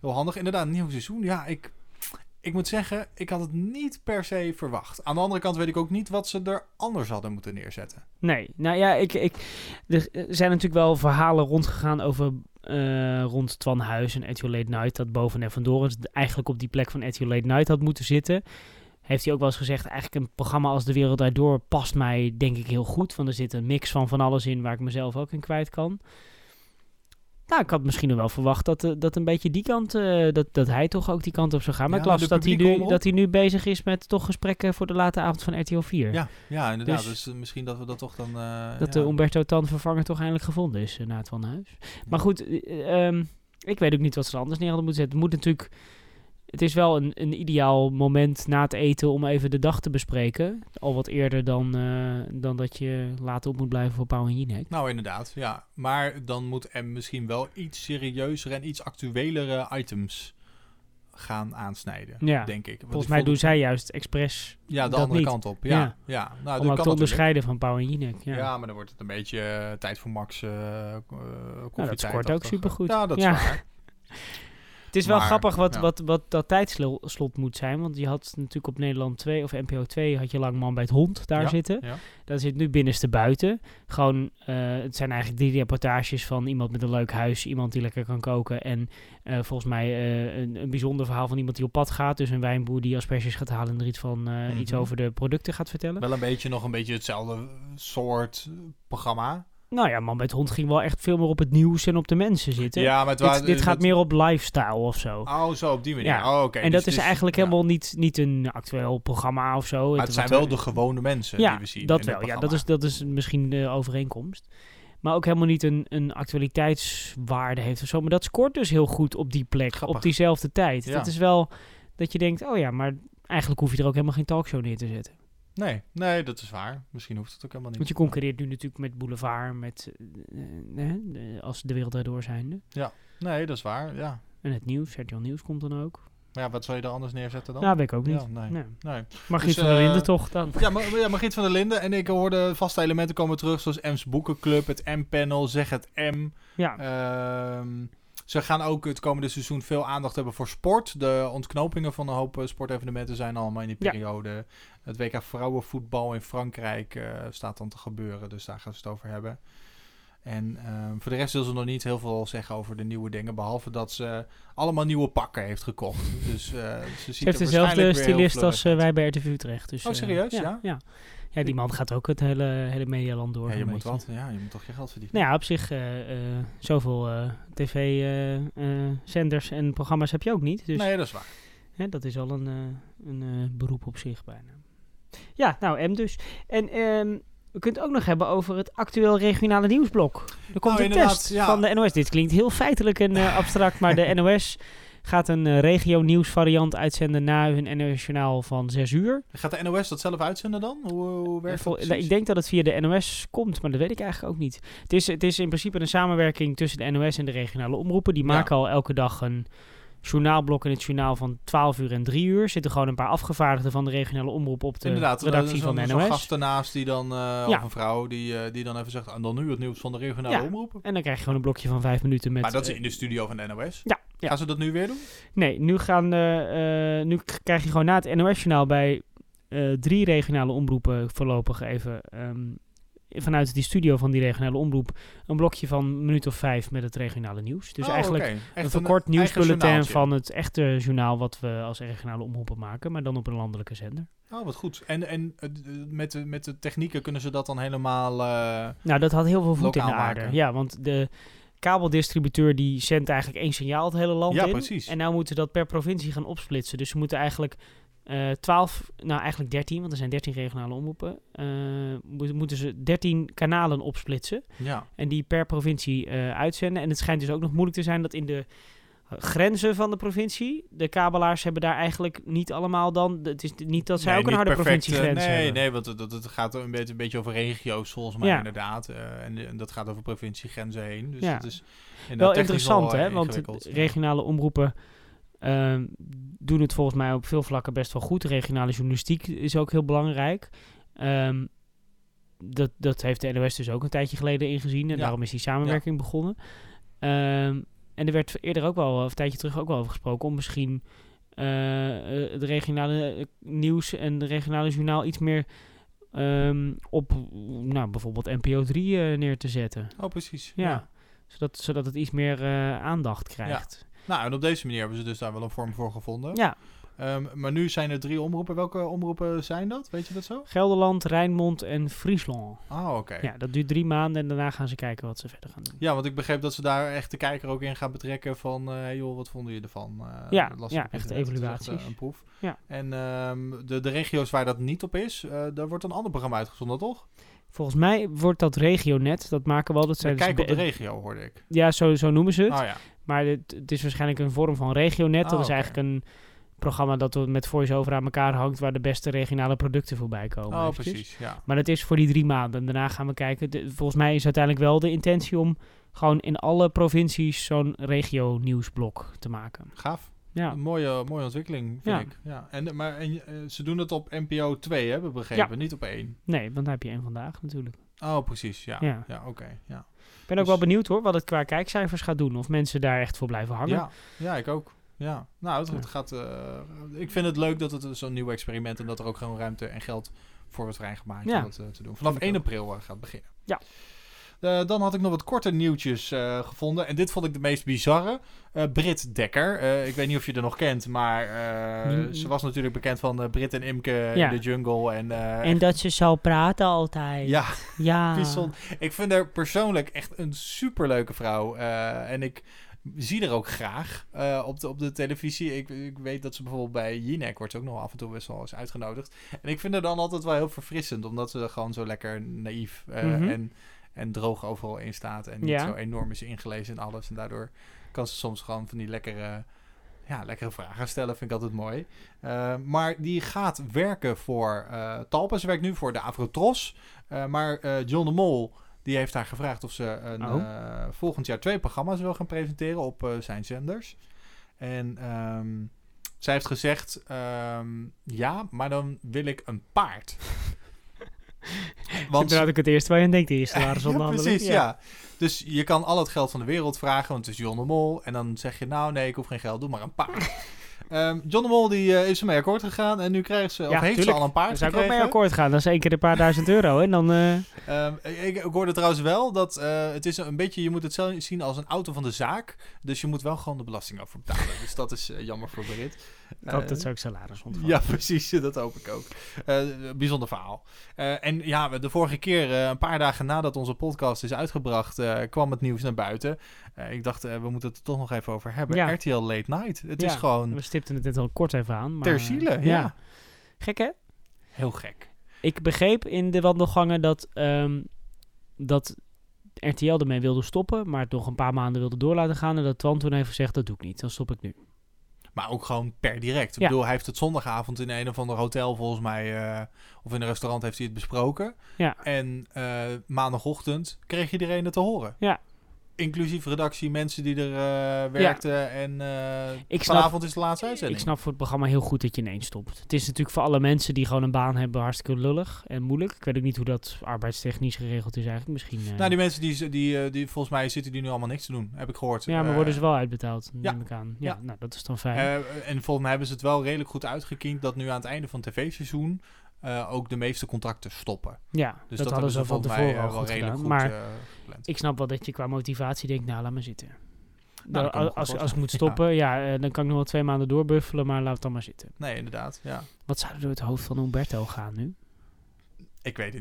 Speaker 4: heel handig. Inderdaad, een nieuw seizoen. Ja, ik, ik moet zeggen, ik had het niet per se verwacht. Aan de andere kant weet ik ook niet wat ze er anders hadden moeten neerzetten.
Speaker 3: Nee, nou ja, ik, ik, er zijn natuurlijk wel verhalen rondgegaan over eh, rond Twan Huis en Late Night. Dat boven en vandoor eigenlijk op die plek van Late Night had moeten zitten. Heeft hij ook wel eens gezegd, eigenlijk een programma als De Wereld Daardoor past mij denk ik heel goed. Want er zit een mix van van alles in waar ik mezelf ook in kwijt kan. Nou, ik had misschien wel verwacht dat, eh, dat een beetje die kant, eh, dat, dat hij toch ook die kant op zou gaan. Maar
Speaker 4: Ja,
Speaker 3: ik las dat hij, nu, dat hij nu bezig is met toch gesprekken voor de late avond van RTL 4.
Speaker 4: Ja, ja inderdaad.
Speaker 3: Dus-
Speaker 4: Dus, eh, misschien dat we dat toch dan...
Speaker 3: Dat
Speaker 4: ja.
Speaker 3: de Umberto Tan vervanger toch eindelijk gevonden is eh, na het Van Huis. Maar goed, eh, ehm, ik weet ook niet wat ze er anders neer hadden moeten zetten. Het moet natuurlijk... Het is wel een, een ideaal moment na het eten om even de dag te bespreken. Al wat eerder dan, eh, dan dat je later op moet blijven voor Pauw en Jinek.
Speaker 4: Nou, inderdaad, ja. Maar dan moet er misschien wel iets serieuzer en iets actuelere items gaan aansnijden,
Speaker 3: Ja,
Speaker 4: denk ik. Want
Speaker 3: volgens
Speaker 4: ik
Speaker 3: mij doen
Speaker 4: het-
Speaker 3: zij juist expres
Speaker 4: Ja, de
Speaker 3: dat
Speaker 4: andere
Speaker 3: niet.
Speaker 4: kant op. Ja, ja. Nou,
Speaker 3: Om
Speaker 4: kan
Speaker 3: ook te
Speaker 4: natuurlijk.
Speaker 3: onderscheiden van Pauw en Jinek. Ja,
Speaker 4: Ja. maar dan wordt het een beetje tijd voor Max uh,
Speaker 3: Nou, dat scoort ook supergoed.
Speaker 4: Ja, dat is
Speaker 3: Ja.
Speaker 4: waar. [laughs]
Speaker 3: Het is wel
Speaker 4: Maar,
Speaker 3: grappig wat,
Speaker 4: ja.
Speaker 3: wat, wat dat tijdslot moet zijn. Want je had natuurlijk op Nederland 2 of NPO 2 had je lang man bij het hond daar
Speaker 4: Ja,
Speaker 3: zitten.
Speaker 4: ja.
Speaker 3: Dat zit nu binnenste buiten. Gewoon, eh, het zijn eigenlijk drie reportages van iemand met een leuk huis, iemand die lekker kan koken. En eh, volgens mij eh, een, een bijzonder verhaal van iemand die op pad gaat. Dus een wijnboer die asperges gaat halen en er iets, van, eh, iets
Speaker 4: Mhm.
Speaker 3: over de producten gaat vertellen.
Speaker 4: Wel een beetje nog een beetje hetzelfde soort programma.
Speaker 3: Nou ja, man bij het hond ging wel echt veel meer op het nieuws en op de mensen zitten.
Speaker 4: Ja, maar het
Speaker 3: dit, dit gaat
Speaker 4: het-
Speaker 3: meer op lifestyle of zo.
Speaker 4: Oh, zo op die manier.
Speaker 3: Ja.
Speaker 4: Oh, oké.
Speaker 3: En
Speaker 4: Dus
Speaker 3: dat is eigenlijk helemaal niet, niet een actueel programma of zo.
Speaker 4: Maar het zijn wel de gewone mensen
Speaker 3: ja,
Speaker 4: die we zien
Speaker 3: dat
Speaker 4: in het
Speaker 3: wel. Ja, dat is, dat is misschien de overeenkomst. Maar ook helemaal niet een, een actualiteitswaarde heeft of zo. Maar dat scoort dus heel goed op die plek, op diezelfde tijd.
Speaker 4: Ja.
Speaker 3: Dat is wel dat je denkt, oh ja, maar eigenlijk hoef je er ook helemaal geen talkshow neer te zetten.
Speaker 4: Nee, nee, dat is waar. Misschien hoeft het ook helemaal niet.
Speaker 3: Want je concurreert nu natuurlijk met Boulevard, met, eh, eh, als de wereld daardoor zijnde.
Speaker 4: Ja, Nee, dat is waar, ja.
Speaker 3: En het nieuws, RTL Nieuws komt dan ook.
Speaker 4: Maar ja, wat zou je er anders neerzetten dan?
Speaker 3: Ja, weet ik ook niet.
Speaker 4: Ja, nee.
Speaker 3: Nee.
Speaker 4: nee.
Speaker 3: Margriet
Speaker 4: Dus,
Speaker 3: van der
Speaker 4: eh,
Speaker 3: Linden toch dan?
Speaker 4: Ja, maar, ja, Margriet van der Linden. En ik hoorde vaste elementen komen terug, zoals M's Boekenclub, het M-panel, Zeg het M.
Speaker 3: Ja.
Speaker 4: Ehm, ze gaan ook het komende seizoen veel aandacht hebben voor sport. De ontknopingen van een hoop eh, sportevenementen zijn allemaal in die
Speaker 3: Ja.
Speaker 4: periode. Het WK vrouwenvoetbal in Frankrijk eh, staat dan te gebeuren, dus daar gaan ze het over hebben. En ehm, voor de rest wil ze nog niet heel veel zeggen over de nieuwe dingen, behalve dat ze allemaal nieuwe pakken heeft gekocht. Dus eh, ze ziet
Speaker 3: Ze heeft dezelfde stylist als wij bij RTV Utrecht. Dus,
Speaker 4: Oh, serieus?
Speaker 3: ja,
Speaker 4: Ja?
Speaker 3: ja. Ja, die man gaat ook het hele, hele medialand door.
Speaker 4: Ja, je moet
Speaker 3: beetje.
Speaker 4: wat. Ja, je moet toch je geld verdienen.
Speaker 3: Nou ja, op zich, eh, eh, zoveel eh, tv-zenders en programma's heb je ook niet. Dus,
Speaker 4: Nee, dat is waar.
Speaker 3: Hè, dat is al een, een beroep op zich bijna. Ja, nou, M dus. En ehm, we kunnen het ook nog hebben over het actueel regionale nieuwsblok. Er komt
Speaker 4: Nou,
Speaker 3: een test
Speaker 4: ja.
Speaker 3: van de NOS. Dit klinkt heel feitelijk en [laughs] abstract, maar de NOS gaat een eh, regio-nieuwsvariant uitzenden na hun NOS-journaal van 6 uur.
Speaker 4: Gaat de NOS dat zelf uitzenden dan? Hoe, hoe werkt dat
Speaker 3: nou, ik denk dat het via de NOS komt, maar dat weet ik eigenlijk ook niet. Het is, het is in principe een samenwerking tussen de NOS en de regionale omroepen. Die
Speaker 4: Ja.
Speaker 3: maken al elke dag een journaalblok in het journaal van 12 uur en 3 uur. Zitten gewoon een paar afgevaardigden van de regionale omroep op de
Speaker 4: Inderdaad,
Speaker 3: redactie van de NOS.
Speaker 4: gast ernaast die dan, eh,
Speaker 3: Ja.
Speaker 4: of een vrouw, die, eh, die dan even zegt, en dan nu het nieuws van de regionale
Speaker 3: Ja,
Speaker 4: omroepen.
Speaker 3: En dan krijg je gewoon een blokje van 5 minuten met...
Speaker 4: maar dat is in de studio van de NOS.
Speaker 3: Ja, ja.
Speaker 4: Gaan ze dat nu weer doen?
Speaker 3: Nee, nu, gaan, eh, eh, nu krijg je gewoon na het NOS-journaal bij eh, drie regionale omroepen voorlopig even ehm, vanuit die studio van die regionale omroep een blokje van een minuut of vijf met het regionale nieuws. Dus
Speaker 4: Oh,
Speaker 3: eigenlijk een verkort nieuwsbulletin van het echte journaal wat we als regionale omroepen maken, maar dan op een landelijke zender.
Speaker 4: Oh, wat goed. En, en met, de, met de technieken kunnen ze dat dan helemaal
Speaker 3: Nou, dat had heel veel voet in de aarde.
Speaker 4: maken?
Speaker 3: Ja, want de kabeldistributeur die zendt eigenlijk één signaal het hele land
Speaker 4: Ja,
Speaker 3: in.
Speaker 4: precies.
Speaker 3: En nou moeten ze dat per provincie gaan opsplitsen. Dus ze moeten eigenlijk eh 12, nou eigenlijk 13, want er zijn 13 regionale omroepen. moeten moeten ze 13 kanalen opsplitsen.
Speaker 4: Ja.
Speaker 3: En die per provincie eh, uitzenden. En het schijnt dus ook nog moeilijk te zijn dat in de grenzen van de provincie, de kabelaars hebben daar eigenlijk niet allemaal dan, het is niet dat zij
Speaker 4: Nee,
Speaker 3: ook een harde
Speaker 4: perfect,
Speaker 3: provinciegrens
Speaker 4: eh, nee,
Speaker 3: hebben.
Speaker 4: Nee, want het, het, gaat een beetje, een beetje over regio's volgens mij
Speaker 3: Ja.
Speaker 4: inderdaad. eh, en, en dat gaat over provinciegrenzen heen. Dus
Speaker 3: Ja.
Speaker 4: het is
Speaker 3: Wel interessant,
Speaker 4: wel, eh,
Speaker 3: hè? Want regionale omroepen ehm, doen het volgens mij op veel vlakken best wel goed. Regionale journalistiek is ook heel belangrijk. Ehm, dat, dat heeft de NOS dus ook een tijdje geleden ingezien. En
Speaker 4: Ja.
Speaker 3: daarom is die samenwerking begonnen. Ehm, en er werd eerder ook wel, of een tijdje terug ook wel over gesproken... om misschien eh, eh, het regionale eh, nieuws en de regionale journaal iets meer... ehm, op nou, bijvoorbeeld NPO 3 eh, neer te zetten.
Speaker 4: Oh, precies.
Speaker 3: Ja,
Speaker 4: Ja.
Speaker 3: Zodat, zodat het iets meer eh, aandacht krijgt.
Speaker 4: Nou, en op deze manier hebben ze dus daar wel een vorm voor gevonden.
Speaker 3: Ja.
Speaker 4: Ehm, maar nu zijn er drie omroepen. Welke omroepen zijn dat? Weet je dat zo?
Speaker 3: Gelderland, Rijnmond en Friesland.
Speaker 4: Oh, oké.
Speaker 3: Ja, dat duurt drie maanden en daarna gaan ze kijken wat ze verder gaan doen.
Speaker 4: Ja, want ik begreep dat ze daar echt de kijker ook in gaan betrekken van... eh, hey joh, wat vonden je ervan? Eh,
Speaker 3: Ja,
Speaker 4: dat
Speaker 3: ja, echt
Speaker 4: is
Speaker 3: evaluaties.
Speaker 4: eh, een proef.
Speaker 3: Ja.
Speaker 4: En ehm, de, de regio's waar dat niet op is, eh, daar wordt een ander programma uitgezonden, toch?
Speaker 3: Volgens mij wordt dat regionet, dat maken wel. Dat zijn
Speaker 4: Kijk op de regio, hoorde ik.
Speaker 3: Ja, zo, zo noemen ze het.
Speaker 4: Oh ja.
Speaker 3: Maar het, het is waarschijnlijk een vorm van regionet. dat
Speaker 4: Oh,
Speaker 3: is
Speaker 4: oké.
Speaker 3: eigenlijk een programma dat we met voice-over aan elkaar hangt... waar de beste regionale producten voorbij komen.
Speaker 4: Oh,
Speaker 3: eventjes.
Speaker 4: precies, ja.
Speaker 3: Maar dat is voor die drie maanden. En daarna gaan we kijken. De- volgens mij is uiteindelijk wel de intentie om... gewoon in alle provincies zo'n regio-nieuwsblok te maken.
Speaker 4: Gaaf.
Speaker 3: Ja.
Speaker 4: Een mooie, mooie ontwikkeling, vind
Speaker 3: Ja.
Speaker 4: ik. Ja. En, maar en, eh, ze doen het op NPO 2, hebben we begrepen,
Speaker 3: Ja.
Speaker 4: niet op 1.
Speaker 3: Nee, want dan heb je één vandaag natuurlijk.
Speaker 4: Oh, precies, ja.
Speaker 3: Ja.
Speaker 4: Ja, oké. ja.
Speaker 3: Ik ben ook wel benieuwd hoor, wat het qua kijkcijfers gaat doen. Of mensen daar echt voor blijven hangen.
Speaker 4: Ja, ja, ik ook. Ja, nou, het, het gaat. eh, ik vind het leuk dat het zo'n nieuw experiment en dat er ook gewoon ruimte en geld voor wordt vrijgemaakt
Speaker 3: Ja.
Speaker 4: om dat eh, te doen. Vanaf
Speaker 3: Vind
Speaker 4: 1
Speaker 3: ik ook.
Speaker 4: april eh, gaat beginnen.
Speaker 3: Ja.
Speaker 4: Dan had ik nog wat korte nieuwtjes gevonden. En dit vond ik de meest bizarre. Eh Brit Dekker. Ik weet niet of je er nog kent, maar
Speaker 3: Mm.
Speaker 4: ze was natuurlijk bekend van Brit en Imke
Speaker 3: Ja.
Speaker 4: in de jungle. En,
Speaker 3: En dat ze zo praten altijd.
Speaker 4: ja,
Speaker 3: Ja. [laughs]
Speaker 4: Ik vind haar persoonlijk echt een superleuke vrouw. En ik zie haar ook graag eh, op, de, op de televisie. Ik, ik weet dat ze bijvoorbeeld bij Jinek wordt ook nog af en toe best wel eens uitgenodigd. En ik vind haar dan altijd wel heel verfrissend, omdat ze gewoon zo lekker naïef eh,
Speaker 3: Mhm.
Speaker 4: en, en droog overal in staat. En niet
Speaker 3: Ja.
Speaker 4: zo enorm is ingelezen in alles. En daardoor kan ze soms gewoon van die lekkere... Ja, lekkere vragen stellen vind ik altijd mooi. Eh, maar die gaat werken voor Talpa. Ze werkt nu voor de Avrotros. Maar John de Mol Die heeft haar gevraagd of ze een,
Speaker 3: Oh.
Speaker 4: eh, volgend jaar twee programma's wil gaan presenteren op eh, zijn zenders. En ehm, zij heeft gezegd, ehm, ja, maar dan wil ik een paard. [laughs]
Speaker 3: Want had ik het eerst waar je aan denkt, die eerste [laughs]
Speaker 4: ja,
Speaker 3: salarisonderhandeling.
Speaker 4: precies, ja. Dus je kan al het geld van de wereld vragen, want het is John de Mol. En dan zeg je, nou nee, ik hoef geen geld, doe maar een paard. [laughs] Ehm, John de Mol die, eh, is ermee akkoord gegaan en nu krijgt ze, of heeft
Speaker 3: tuurlijk.
Speaker 4: ze al een paard
Speaker 3: zou ik ook mee akkoord gaan. Dat is één keer een paar duizend euro. En dan... eh,
Speaker 4: Ehm, ik, ik hoorde trouwens wel dat eh, het is een beetje, je moet het zelf zien als een auto van de zaak. Dus je moet wel gewoon de belasting over betalen. dus dat is jammer voor Brit.
Speaker 3: Ik hoop
Speaker 4: Eh,
Speaker 3: dat ze ook salaris ontvangt.
Speaker 4: Ja, [laughs] precies. Dat hoop ik ook. Eh, bijzonder verhaal. Eh, en ja, de vorige keer, eh, een paar dagen nadat onze podcast is uitgebracht, eh, kwam het nieuws naar buiten. Eh, ik dacht, eh, we moeten het er toch nog even over hebben.
Speaker 3: Ja.
Speaker 4: RTL Late Night. Het
Speaker 3: ja,
Speaker 4: is gewoon
Speaker 3: We stipten het net al kort even aan. Maar,
Speaker 4: ter ziele. Ja.
Speaker 3: Gek hè?
Speaker 4: Heel gek.
Speaker 3: Ik begreep in de wandelgangen dat, ehm, dat RTL ermee wilde stoppen, maar het nog een paar maanden wilde door laten gaan. En dat Twan toen heeft gezegd, dat doe ik niet, dan stop ik nu.
Speaker 4: Maar ook gewoon per direct. Ik
Speaker 3: Ja.
Speaker 4: bedoel, hij heeft het zondagavond in een of ander hotel volgens mij, eh, of in een restaurant heeft hij het besproken.
Speaker 3: Ja.
Speaker 4: En eh, maandagochtend kreeg iedereen het te horen.
Speaker 3: Ja.
Speaker 4: Inclusief redactie, mensen die er eh, werkten. En eh,
Speaker 3: Ik snap-
Speaker 4: vanavond is de laatste uitzending.
Speaker 3: Ik snap voor het programma heel goed dat je ineens stopt. Het is natuurlijk voor alle mensen die gewoon een baan hebben hartstikke lullig en moeilijk. Ik weet ook niet hoe dat arbeidstechnisch geregeld is eigenlijk. Misschien... eh,
Speaker 4: Nou, die mensen die, die, die volgens mij zitten die nu allemaal niks te doen, heb ik gehoord.
Speaker 3: ja, maar worden ze wel uitbetaald,
Speaker 4: ja.
Speaker 3: neem ik aan. Ja,
Speaker 4: Ja.
Speaker 3: nou, dat is dan fijn.
Speaker 4: En volgens mij hebben ze het wel redelijk goed uitgekiend dat nu aan het einde van het tv-seizoen eh, ook de meeste contracten stoppen.
Speaker 3: Ja,
Speaker 4: dus
Speaker 3: dat, hadden ze van
Speaker 4: volgens mij,
Speaker 3: tevoren
Speaker 4: eh,
Speaker 3: al goed gedaan.
Speaker 4: goed
Speaker 3: maar
Speaker 4: eh,
Speaker 3: ik snap wel dat je qua motivatie denkt, nou, laat maar zitten.
Speaker 4: Nou,
Speaker 3: als, als ik moet [laughs] stoppen, ja, dan kan ik nog wel twee maanden doorbuffelen, maar laat het dan maar zitten.
Speaker 4: Nee, inderdaad. Ja.
Speaker 3: Wat zou er door het hoofd van Umberto gaan nu?
Speaker 4: Ik weet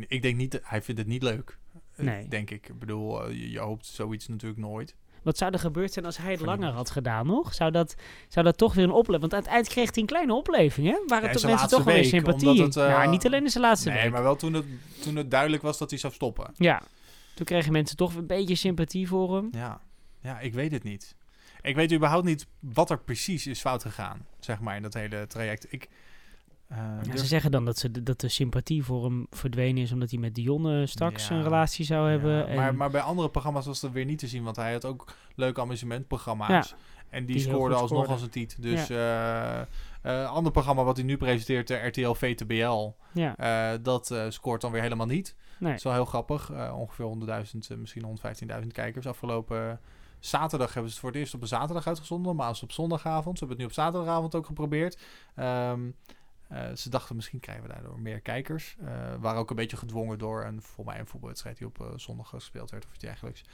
Speaker 4: het Eh,
Speaker 3: Nee.
Speaker 4: Eh.
Speaker 3: Wat zou er gebeurd zijn als hij het langer had gedaan nog? Zou dat, zou dat toch weer een opleving? Want aan het eind kreeg hij een kleine opleving, hè? Waren
Speaker 4: Ja,
Speaker 3: toch mensen toch wel weer sympathie?
Speaker 4: het, eh,
Speaker 3: ja, niet alleen in zijn laatste
Speaker 4: nee,
Speaker 3: week.
Speaker 4: maar wel toen het, toen het duidelijk was dat hij zou stoppen.
Speaker 3: Ja, toen kregen mensen toch een beetje sympathie voor hem.
Speaker 4: Ja. ja, ik weet het niet. Ik weet überhaupt niet wat er precies is fout gegaan, zeg maar, in dat hele traject. Ik, eh,
Speaker 3: Ja,
Speaker 4: durf-
Speaker 3: ze zeggen dan dat, ze, dat de sympathie voor hem verdwenen is omdat hij met Dionne straks
Speaker 4: Ja,
Speaker 3: een relatie zou hebben.
Speaker 4: Ja,
Speaker 3: en
Speaker 4: maar, maar bij andere programma's was dat weer niet te zien, want hij had ook leuke amusementprogramma's.
Speaker 3: Ja,
Speaker 4: en die, scoorde alsnog als een tiet. Dus eh eh, ander programma wat hij nu presenteert, de RTL VTBL,
Speaker 3: Ja.
Speaker 4: eh, dat eh, scoort dan weer helemaal niet.
Speaker 3: Nee.
Speaker 4: Dat is wel heel grappig. Eh, ongeveer 100.000, eh, misschien 115.000 kijkers. Afgelopen zaterdag hebben ze het voor het eerst op een zaterdag uitgezonden, maar als op zondagavond. Ze hebben het nu op zaterdagavond ook geprobeerd. Ehm, eh, ze dachten misschien krijgen we daardoor meer kijkers. Eh waren ook een beetje gedwongen door een, voor mij een voetbalwedstrijd die op eh, zondag gespeeld werd of iets dergelijks.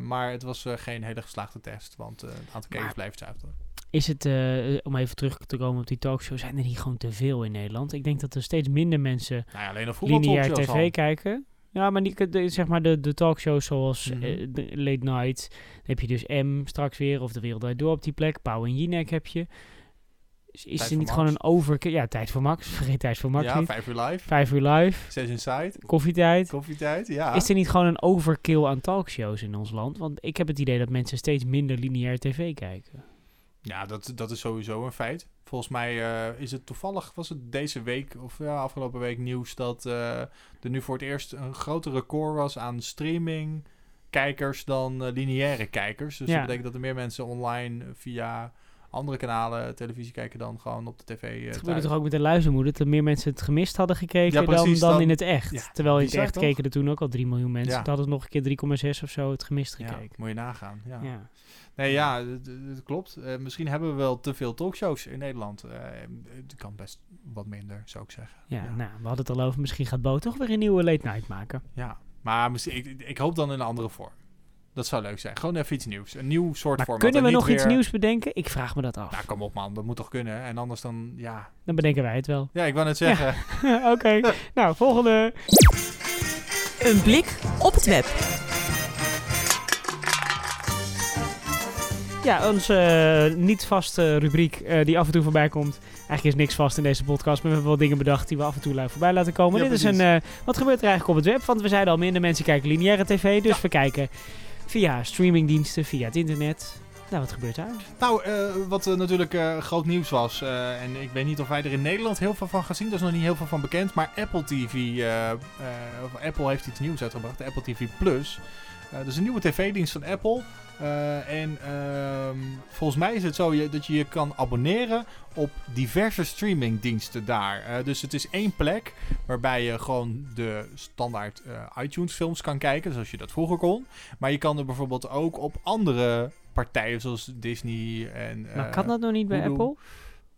Speaker 4: Maar het was geen hele geslaagde test, want het aantal kijkers blijft hetzelfde.
Speaker 3: Is het, om even terug te komen op die talkshow, zijn er niet gewoon te veel in Nederland? Ik denk dat er steeds minder mensen
Speaker 4: Nou ja, alleen op
Speaker 3: lineair tv
Speaker 4: al.
Speaker 3: kijken. Ja, maar die, de, zeg maar de, de talkshows zoals
Speaker 4: Mhm.
Speaker 3: Late Night. Dan heb je dus M straks weer, of De Wereld Draait Door op die plek. Pauw en Jinek heb je. Is,
Speaker 4: Tijd
Speaker 3: er niet gewoon een over... Ja, Tijd voor Max. Vergeet Tijd voor Max
Speaker 4: Ja,
Speaker 3: niet.
Speaker 4: vijf uur live.
Speaker 3: Vijf uur live.
Speaker 4: Zes Inside.
Speaker 3: Koffietijd.
Speaker 4: Koffietijd, ja.
Speaker 3: Is er niet gewoon een overkill aan talkshows in ons land? Want ik heb het idee dat mensen steeds minder lineair tv kijken.
Speaker 4: Ja, dat, dat is sowieso een feit. Volgens mij eh, is het toevallig, was het deze week of ja, afgelopen week nieuws dat eh, er nu voor het eerst een groter record was aan streaming kijkers dan eh, lineaire kijkers. Dus
Speaker 3: Ja.
Speaker 4: dat betekent dat er meer mensen online via andere kanalen televisie kijken dan gewoon op de tv. eh,
Speaker 3: Het gebeurde toch ook met de luizenmoeder, dat meer mensen het gemist hadden gekeken
Speaker 4: Ja, precies,
Speaker 3: dan, dan
Speaker 4: dan-
Speaker 3: in het echt.
Speaker 4: Ja,
Speaker 3: Terwijl in het echt
Speaker 4: toch?
Speaker 3: keken er toen ook al 3 miljoen mensen.
Speaker 4: Ja.
Speaker 3: Toen hadden het nog een keer 3,6 of zo het gemist
Speaker 4: Ja,
Speaker 3: gekeken.
Speaker 4: moet je nagaan. Ja. Nee, ja, het- het klopt. Eh, misschien hebben we wel te veel talkshows in Nederland. Eh, het kan best wat minder, zou ik zeggen.
Speaker 3: Ja, nou, we hadden het al over. Misschien gaat Bo toch weer een nieuwe late night maken.
Speaker 4: Ja, maar misschien, ik, ik hoop dan in een andere vorm. Dat zou leuk zijn. Gewoon even iets nieuws. Een nieuw soort
Speaker 3: Maar
Speaker 4: format.
Speaker 3: kunnen we nog iets nieuws bedenken? Ik vraag me dat af.
Speaker 4: Nou, kom op man. Dat moet toch kunnen? En anders dan, ja...
Speaker 3: Dan bedenken wij het wel.
Speaker 4: Ja, ik wou net zeggen.
Speaker 3: Ja. [laughs] Oké, [laughs] nou, volgende.
Speaker 2: Een blik op het web.
Speaker 3: Ja, onze eh, niet vaste rubriek eh, die af en toe voorbij komt. Eigenlijk is niks vast in deze podcast, maar we hebben wel dingen bedacht die we af en toe voorbij laten komen.
Speaker 4: Ja,
Speaker 3: Dit is een, eh, wat gebeurt er eigenlijk op het web? Want we zeiden al, minder mensen kijken lineaire tv, dus we kijken via streamingdiensten, via het internet. Nou, wat gebeurt daar?
Speaker 4: Nou, eh, wat eh, natuurlijk eh, groot nieuws was, en ik weet niet of wij er in Nederland heel veel van gaan zien, daar is nog niet heel veel van bekend, maar Apple TV, of Apple heeft iets nieuws uitgebracht, Apple TV Plus. Dat is een nieuwe tv-dienst van Apple. Eh, en ehm, volgens mij is het zo je, dat je je kan abonneren op diverse streamingdiensten daar. Eh, dus het is één plek waarbij je gewoon de standaard eh, iTunes films kan kijken, zoals je dat vroeger kon. Maar je kan er bijvoorbeeld ook op andere partijen zoals Disney en...
Speaker 3: Maar
Speaker 4: eh,
Speaker 3: kan dat nog niet bij. Apple?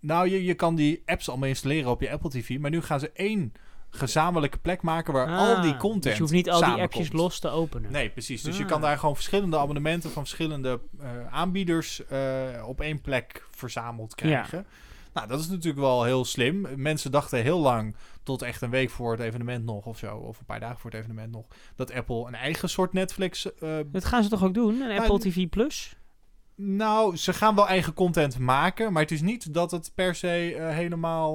Speaker 4: Nou, je, je kan die apps allemaal installeren op je Apple TV. Maar nu gaan ze één gezamenlijke plek maken waar al die
Speaker 3: Ah,
Speaker 4: content
Speaker 3: Dus je hoeft niet al die appjes los te openen.
Speaker 4: Nee, precies. Dus je
Speaker 3: Ah.
Speaker 4: kan daar gewoon verschillende abonnementen van verschillende eh, aanbieders eh, op één plek verzameld krijgen. Nou, dat is natuurlijk wel heel slim. Mensen dachten heel lang, tot echt een week voor het evenement nog of zo, of een paar dagen voor het evenement nog, dat Apple een eigen soort Netflix. eh,
Speaker 3: Dat gaan ze toch ook doen? Een
Speaker 4: Nou,
Speaker 3: Apple TV Plus?
Speaker 4: nou, ze gaan wel eigen content maken, maar het is niet dat het per se helemaal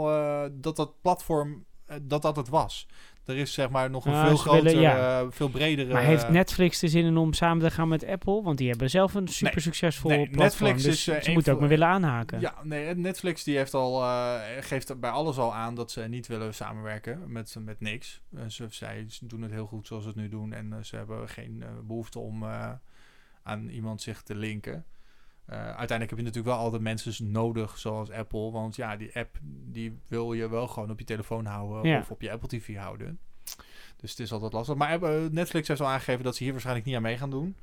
Speaker 4: dat dat platform dat dat het was. Er is zeg maar nog een
Speaker 3: Ah,
Speaker 4: veel
Speaker 3: willen-
Speaker 4: grotere,
Speaker 3: ja.
Speaker 4: eh, veel bredere.
Speaker 3: Maar heeft Netflix er zin in om samen te gaan met Apple? Want die hebben zelf een super succesvol
Speaker 4: nee,
Speaker 3: platform.
Speaker 4: Netflix
Speaker 3: dus
Speaker 4: is, eh,
Speaker 3: ze moeten ook maar willen aanhaken.
Speaker 4: Ja, nee, Netflix die heeft al, eh, geeft bij alles al aan dat ze niet willen samenwerken met, met niks. Eh, ze, zij doen het heel goed zoals ze het nu doen en eh, ze hebben geen eh, behoefte om eh, aan iemand zich te linken. Eh, uiteindelijk heb je natuurlijk wel altijd mensen nodig zoals Apple, want ja, die app die wil je wel gewoon op je telefoon houden
Speaker 3: Ja.
Speaker 4: of op je Apple TV houden. Dus het is altijd lastig. Maar eh, Netflix heeft al aangegeven dat ze hier waarschijnlijk niet aan mee gaan doen.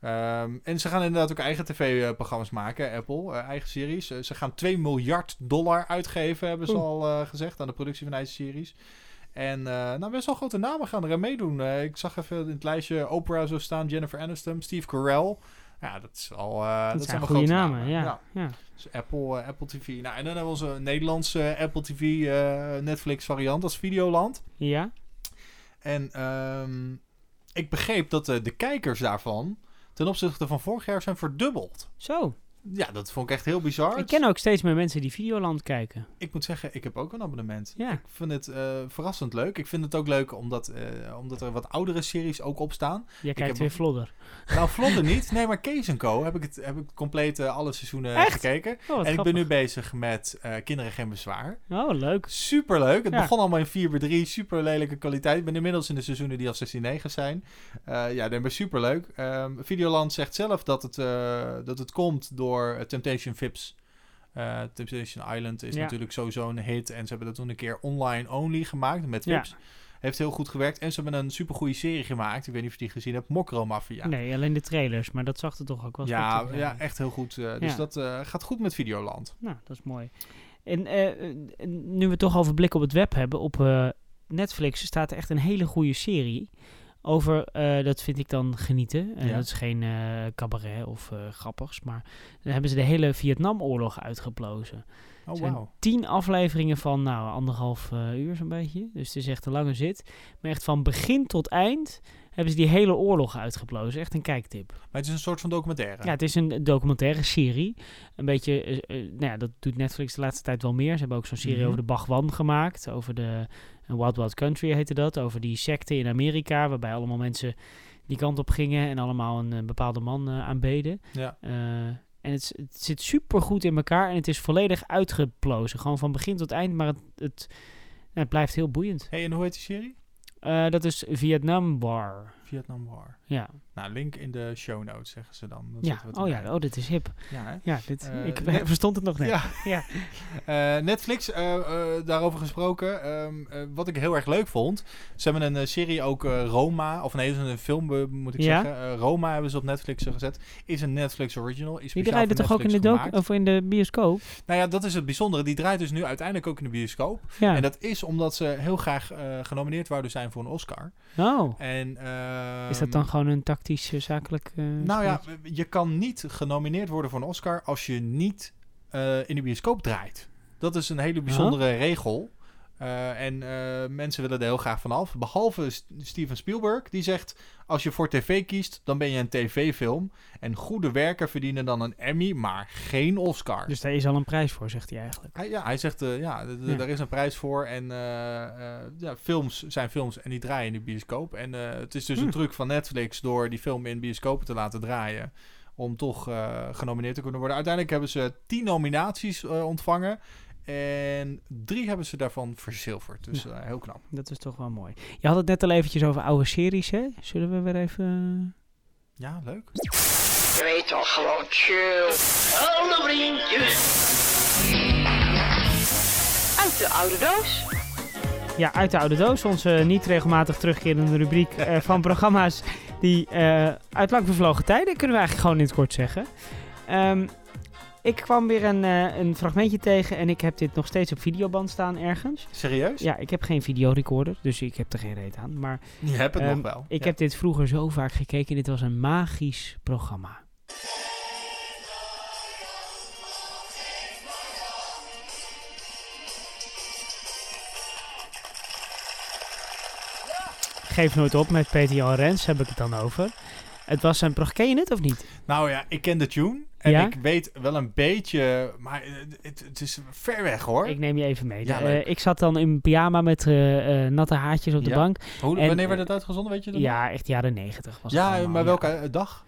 Speaker 4: Ehm, en ze gaan inderdaad ook eigen tv-programma's maken, Apple, eh, eigen series. Ze gaan 2 miljard dollar uitgeven, hebben ze
Speaker 3: Oeh.
Speaker 4: al gezegd, aan de productie van eigen series. En nou, best wel grote namen gaan er aan meedoen. Ik zag even in het lijstje Oprah zo staan, Jennifer Aniston, Steve Carell. Ja, dat is al. eh, dat,
Speaker 3: zijn
Speaker 4: zijn wel
Speaker 3: goede
Speaker 4: grote
Speaker 3: namen, ja. ja.
Speaker 4: Dus Apple, eh, Apple TV. Nou, en dan hebben we onze Nederlandse Apple TV eh, Netflix variant als Videoland.
Speaker 3: Ja?
Speaker 4: En ehm, ik begreep dat eh, de kijkers daarvan ten opzichte van vorig jaar zijn verdubbeld.
Speaker 3: Zo.
Speaker 4: Ja, dat vond ik echt heel bizar.
Speaker 3: Ik ken ook steeds meer mensen die Videoland kijken.
Speaker 4: Ik moet zeggen, ik heb ook een abonnement.
Speaker 3: Ja.
Speaker 4: Ik vind het eh, verrassend leuk. Ik vind het ook leuk omdat, eh, omdat er wat oudere series ook op staan.
Speaker 3: Jij kijkt
Speaker 4: heb
Speaker 3: weer vlodder.
Speaker 4: Nou, vlodder [laughs] niet. Nee, maar Kees Co. heb ik het heb ik compleet eh, alle seizoenen
Speaker 3: Echt?
Speaker 4: gekeken.
Speaker 3: Oh,
Speaker 4: en ik ben nu
Speaker 3: grappig.
Speaker 4: bezig met Kinderen Geen Bezwaar.
Speaker 3: Oh, leuk.
Speaker 4: Superleuk. Het
Speaker 3: Ja.
Speaker 4: begon allemaal in 4 bij 3 Super lelijke kwaliteit. Ik ben inmiddels in de seizoenen die al 16-9 zijn. Ja, dat is superleuk. Ehm Videoland zegt zelf dat het, dat het komt door eh, Temptation Vips. Eh, Temptation Island is
Speaker 3: Ja.
Speaker 4: natuurlijk sowieso een hit. En ze hebben dat toen een keer online only gemaakt met
Speaker 3: Ja.
Speaker 4: Vips. Heeft heel goed gewerkt. En ze hebben een supergoeie serie gemaakt. Ik weet niet of je die gezien hebt. Mokro Mafia.
Speaker 3: Nee, alleen de trailers, maar dat zag er toch ook wel
Speaker 4: Ja, ja, echt heel goed. eh, dus
Speaker 3: Ja.
Speaker 4: dat gaat goed met Videoland.
Speaker 3: Nou, dat is mooi. En nu we toch over blik op het web hebben, op Netflix staat er echt een hele goede serie over, eh, dat vind ik dan genieten. En
Speaker 4: Ja.
Speaker 3: dat is geen eh, cabaret of eh, grappigs, maar dan hebben ze de hele Vietnamoorlog uitgeplozen.
Speaker 4: Oh,
Speaker 3: zijn
Speaker 4: wauw.
Speaker 3: tien afleveringen van nou, anderhalf uur zo'n beetje. Dus het is echt een lange zit. Maar echt van begin tot eind hebben ze die hele oorlog uitgeplozen. Echt een kijktip.
Speaker 4: Maar het is een soort van documentaire.
Speaker 3: Ja, het is een documentaire serie. Een beetje, eh, eh, nou ja, dat doet Netflix de laatste tijd wel meer. Ze hebben ook zo'n serie
Speaker 4: Mhm.
Speaker 3: over de Bagwan gemaakt. Over de Wild Wild Country heette dat. Over die secte in Amerika, waarbij allemaal mensen die kant op gingen en allemaal een, eh, bepaalde man eh, aanbeden.
Speaker 4: Ja.
Speaker 3: En het, zit super goed in elkaar en het is volledig uitgeplozen. Gewoon van begin tot eind, maar het, het, nou, het blijft heel boeiend.
Speaker 4: Hey, en hoe heet die serie?
Speaker 3: Eh, dat is Vietnam War.
Speaker 4: Vietnam War.
Speaker 3: Ja.
Speaker 4: Nou, link in de show notes, zeggen ze dan.
Speaker 3: Ja, oh ja, oh, dit is hip.
Speaker 4: Ja, hè?
Speaker 3: Ja, dit,
Speaker 4: Eh,
Speaker 3: ik
Speaker 4: Net- [laughs]
Speaker 3: verstond het nog net.
Speaker 4: Ja.
Speaker 3: ja. [laughs]
Speaker 4: Eh, Netflix, eh, daarover gesproken. ehm, eh, wat ik heel erg leuk vond. Ze hebben een serie ook Roma. Of nee, een film moet ik
Speaker 3: Ja.
Speaker 4: zeggen. Roma hebben ze op Netflix gezet. Is een Netflix original. Is
Speaker 3: Die draaide toch ook in de,
Speaker 4: gemaakt.
Speaker 3: of in de bioscoop?
Speaker 4: Nou ja, dat is het bijzondere. Die draait dus nu uiteindelijk ook in de bioscoop.
Speaker 3: Ja.
Speaker 4: En dat is omdat ze heel graag genomineerd wouden zijn voor een Oscar.
Speaker 3: Oh.
Speaker 4: En, ehm,
Speaker 3: is dat dan gewoon een tactisch eh, zakelijk... eh,
Speaker 4: Nou ja, je kan niet genomineerd worden voor een Oscar als je niet eh, in de bioscoop draait. Dat is een hele bijzondere regel. Eh, en eh, mensen willen er heel graag vanaf. Behalve Steven Spielberg, die zegt: als je voor tv kiest, dan ben je een tv-film. En goede werken verdienen dan een Emmy, maar geen Oscar.
Speaker 3: Dus daar is al een prijs voor, zegt hij eigenlijk.
Speaker 4: Hij, ja, hij zegt, eh, ja, daar is een prijs voor. En ja, films zijn films en die draaien in de bioscoop. En het is dus
Speaker 3: Hm.
Speaker 4: een truc van Netflix door die film in bioscopen te laten draaien. om toch genomineerd te kunnen worden. Uiteindelijk hebben ze tien nominaties ontvangen. En drie hebben ze daarvan verzilverd. Dus
Speaker 3: Ja.
Speaker 4: eh, heel knap.
Speaker 3: Dat is toch wel mooi. Je had het net al eventjes over oude series, hè? Zullen we weer even...
Speaker 4: Ja, leuk.
Speaker 16: Je weet toch gewoon chill. Alle vriendjes.
Speaker 5: Uit de oude doos.
Speaker 3: Ja, uit de oude doos. Onze niet regelmatig terugkerende rubriek eh, van programma's die eh, uit lang vervlogen tijden, kunnen we eigenlijk gewoon in het kort zeggen. Ehm, ik kwam weer een, eh, een fragmentje tegen en ik heb dit nog steeds op videoband staan ergens.
Speaker 4: Serieus?
Speaker 3: Ja, ik heb geen videorecorder, dus ik heb er geen reet aan. Maar
Speaker 4: Je hebt het
Speaker 3: ehm,
Speaker 4: nog wel.
Speaker 3: Ik
Speaker 4: Ja.
Speaker 3: heb dit vroeger zo vaak gekeken. Dit was een magisch programma. Geef nooit op met Peter Jan Rens, heb ik het dan over. Het was een. Ken je het of niet?
Speaker 4: Nou ja, ik ken de tune. En
Speaker 3: Ja?
Speaker 4: ik weet wel een beetje, maar het, het is ver weg hoor.
Speaker 3: Ik neem je even mee.
Speaker 4: Ja,
Speaker 3: Eh, ik zat dan in pyjama met eh, eh, natte haartjes op de
Speaker 4: Ja.
Speaker 3: bank.
Speaker 4: Hoe-
Speaker 3: En,
Speaker 4: wanneer werd het uitgezonden, weet je dat
Speaker 3: Ja, echt jaren negentig was het
Speaker 4: Ja,
Speaker 3: allemaal,
Speaker 4: maar
Speaker 3: ja.
Speaker 4: welke dag?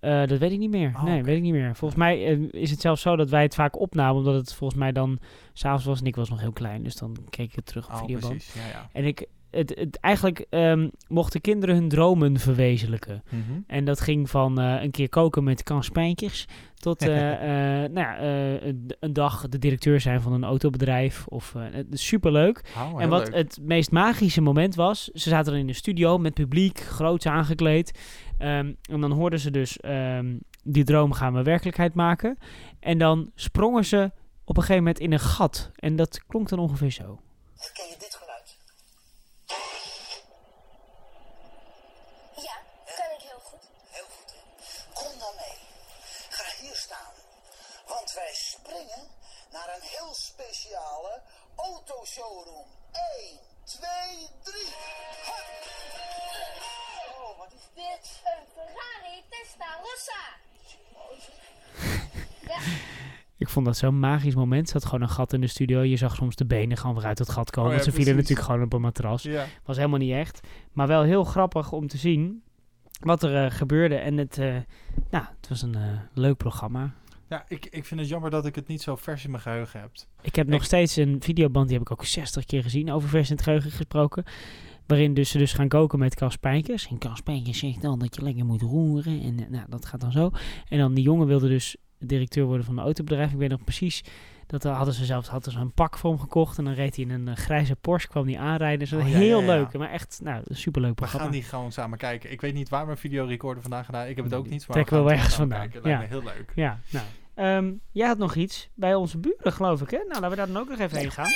Speaker 3: Dat weet ik niet meer.
Speaker 4: Oh,
Speaker 3: nee, weet ik niet meer. Volgens mij is het zelfs zo dat wij het vaak opnamen, omdat het volgens mij dan s'avonds was en ik was nog heel klein, dus dan keek ik het terug op
Speaker 4: Oh,
Speaker 3: videoband.
Speaker 4: precies. Ja, ja.
Speaker 3: En ik, het, het, eigenlijk ehm, mochten kinderen hun dromen verwezenlijken.
Speaker 4: Mhm.
Speaker 3: En dat ging van eh, een keer koken met kanspijntjes tot eh, [laughs] eh, nou ja, eh, een- een dag de directeur zijn van een autobedrijf. Of, eh, superleuk.
Speaker 4: Oh,
Speaker 3: en wat
Speaker 4: leuk.
Speaker 3: het meest magische moment was, ze zaten er in de studio met publiek, groots aangekleed. Ehm, en dan hoorden ze dus, ehm, die droom gaan we werkelijkheid maken. En dan sprongen ze op een gegeven moment in een gat. En dat klonk dan ongeveer zo.
Speaker 16: Je dit geluid?
Speaker 10: Ja, kan ik heel goed.
Speaker 16: Heel goed, hè? Kom dan mee. Ga hier staan. Want wij springen naar een heel speciale autoshowroom. 1, 2, 3. Oh, wat is
Speaker 10: Dit een Ferrari Testarossa. Ja,
Speaker 3: Ik vond dat zo'n magisch moment. Er zat gewoon een gat in de studio. Je zag soms de benen gewoon weer uit het gat komen.
Speaker 4: Oh ja,
Speaker 3: ze vielen
Speaker 4: precies.
Speaker 3: natuurlijk gewoon op een matras.
Speaker 4: Ja.
Speaker 3: Was helemaal niet echt. Maar wel heel grappig om te zien wat er eh, gebeurde. En het, eh, nou, het was een eh, leuk programma.
Speaker 4: Ja, ik, ik vind het jammer dat ik het niet zo vers in mijn geheugen heb.
Speaker 3: Ik heb nog steeds een videoband, die heb ik ook 60 keer gezien, over vers in het geheugen gesproken. Waarin dus ze dus gaan koken met Cas Spijkers. En Cas Spijkers zegt dan dat je lekker moet roeren. En eh, nou, dat gaat dan zo. En dan die jongen wilde dus directeur worden van een autobedrijf. Ik weet nog precies, dat hadden ze zelfs hadden ze een pak voor hem gekocht. En dan reed hij in een eh, grijze Porsche, kwam hij aanrijden.
Speaker 4: Oh, ja,
Speaker 3: heel
Speaker 4: ja, ja.
Speaker 3: leuk, maar echt, nou, superleuk
Speaker 4: We
Speaker 3: programma.
Speaker 4: gaan die gewoon samen kijken. Ik weet niet waar mijn videorecorder vandaan gedaan. Ik heb het ook niet. Maar
Speaker 3: Trek
Speaker 4: we
Speaker 3: wel ergens vandaan.
Speaker 4: kijken.
Speaker 3: Ja.
Speaker 4: Heel leuk.
Speaker 3: Ja, nou. Ehm, jij had nog iets bij onze buren, geloof ik, hè? Nou, laten we daar dan ook nog even heen gaan.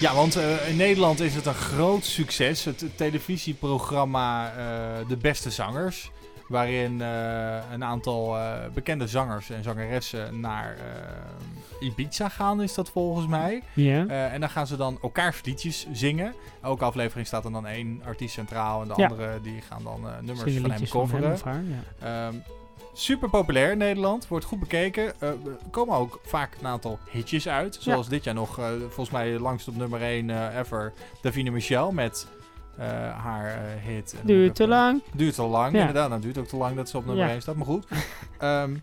Speaker 4: Ja, want eh, in Nederland is het een groot succes. Het televisieprogramma eh, De Beste Zangers. Waarin eh, een aantal eh, bekende zangers en zangeressen naar eh, Ibiza gaan, is dat volgens mij.
Speaker 3: Ja.
Speaker 4: En dan gaan ze dan elkaars liedjes zingen. Elke aflevering staat er dan één artiest centraal. En de
Speaker 3: Ja.
Speaker 4: andere die gaan dan nummers van hem
Speaker 3: liedjes van hem
Speaker 4: coveren.
Speaker 3: haar.
Speaker 4: Ehm, super populair in Nederland. Wordt goed bekeken. Er komen ook vaak een aantal hitjes uit. Zoals dit jaar nog, volgens mij langst op nummer 1 ever, Davine Michel met eh, haar eh, hit.
Speaker 3: Duurt te lang.
Speaker 4: Duurt te lang,
Speaker 3: Ja.
Speaker 4: inderdaad. Nou, duurt ook te lang dat ze op nummer
Speaker 3: Ja.
Speaker 4: 1 staat, maar goed. [laughs] Ehm,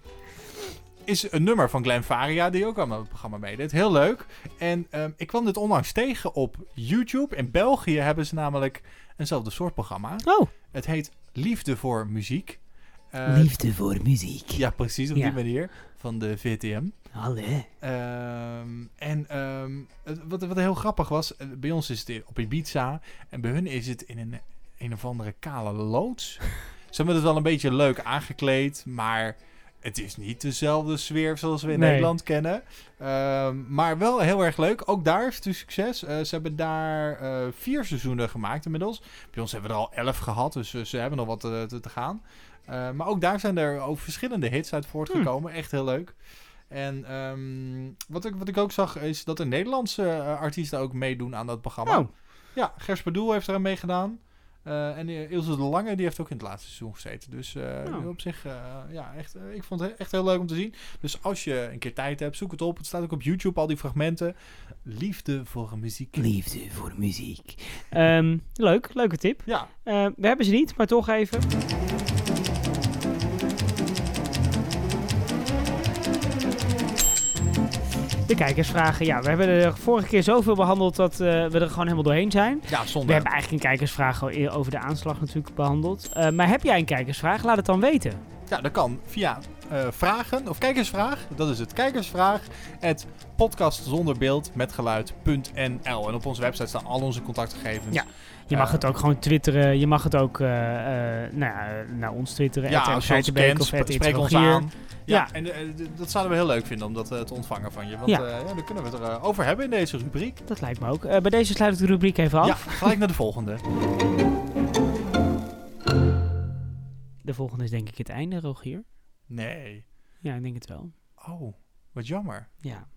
Speaker 4: is een nummer van Glenn Faria, die ook aan het programma meedeed. Heel leuk. En ehm, ik kwam dit onlangs tegen op YouTube. In België hebben ze namelijk eenzelfde soort programma.
Speaker 3: Oh.
Speaker 4: Het heet Liefde voor Muziek. Eh,
Speaker 3: Liefde voor muziek.
Speaker 4: Ja, precies, op
Speaker 3: Ja.
Speaker 4: die manier. Van de VTM.
Speaker 3: Allee.
Speaker 4: Ehm, en ehm, wat, wat heel grappig was, eh, bij ons is het op Ibiza. En bij hun is het in een, een of andere kale loods. [laughs] Ze hebben het wel een beetje leuk aangekleed, maar het is niet dezelfde sfeer zoals we in
Speaker 3: Nee.
Speaker 4: Nederland kennen. Ehm, maar wel heel erg leuk. Ook daar is het een succes. Eh, ze hebben daar eh, vier seizoenen gemaakt inmiddels. Bij ons hebben we er al elf gehad, dus eh, ze hebben nog wat te, te gaan. Maar ook daar zijn er ook verschillende hits uit voortgekomen. Echt heel leuk. En ehm, wat, ik, wat ik ook zag is dat er Nederlandse artiesten ook meedoen aan dat programma.
Speaker 3: Oh.
Speaker 4: Ja, Gers Bedoel heeft er aan meegedaan. Eh, en eh, Ilse de Lange, die heeft ook in het laatste seizoen gezeten. Dus eh,
Speaker 3: Oh.
Speaker 4: op zich, eh, ja, echt, ik vond het echt heel leuk om te zien. Dus als je een keer tijd hebt, zoek het op. Het staat ook op YouTube, al die fragmenten. Liefde voor muziek.
Speaker 3: Liefde voor muziek. Ehm, leuk, leuke tip.
Speaker 4: Ja.
Speaker 3: Eh, we hebben ze niet, maar toch even. De kijkersvragen. Ja, we hebben er vorige keer zoveel behandeld dat eh, we er gewoon helemaal doorheen zijn.
Speaker 4: Ja, zonde.
Speaker 3: We hebben eigenlijk een kijkersvraag over de aanslag natuurlijk behandeld. Eh, maar heb jij een kijkersvraag? Laat het dan weten.
Speaker 4: Ja, dat kan via eh, vragen of kijkersvraag. Dat is het kijkersvraag. Het podcast zonder beeld met geluid.nl. En op onze website staan al onze contactgegevens.
Speaker 3: Ja. Je mag het ook gewoon twitteren. Je mag het ook eh, nou ja, naar ons twitteren.
Speaker 4: Ja, als je ons kent,
Speaker 3: of
Speaker 4: spreek ons aan. Ja,
Speaker 3: Ja.
Speaker 4: en eh, dat zouden we heel leuk vinden om dat te ontvangen van je. Want
Speaker 3: Ja.
Speaker 4: dan kunnen we het erover over hebben in deze rubriek.
Speaker 3: Dat lijkt me ook. Bij deze sluit ik de rubriek even af.
Speaker 4: Ja, gelijk naar de volgende.
Speaker 3: De volgende is denk ik het einde, Rogier.
Speaker 4: Nee.
Speaker 3: Ja, ik denk het wel.
Speaker 4: Oh, wat jammer.
Speaker 3: Ja.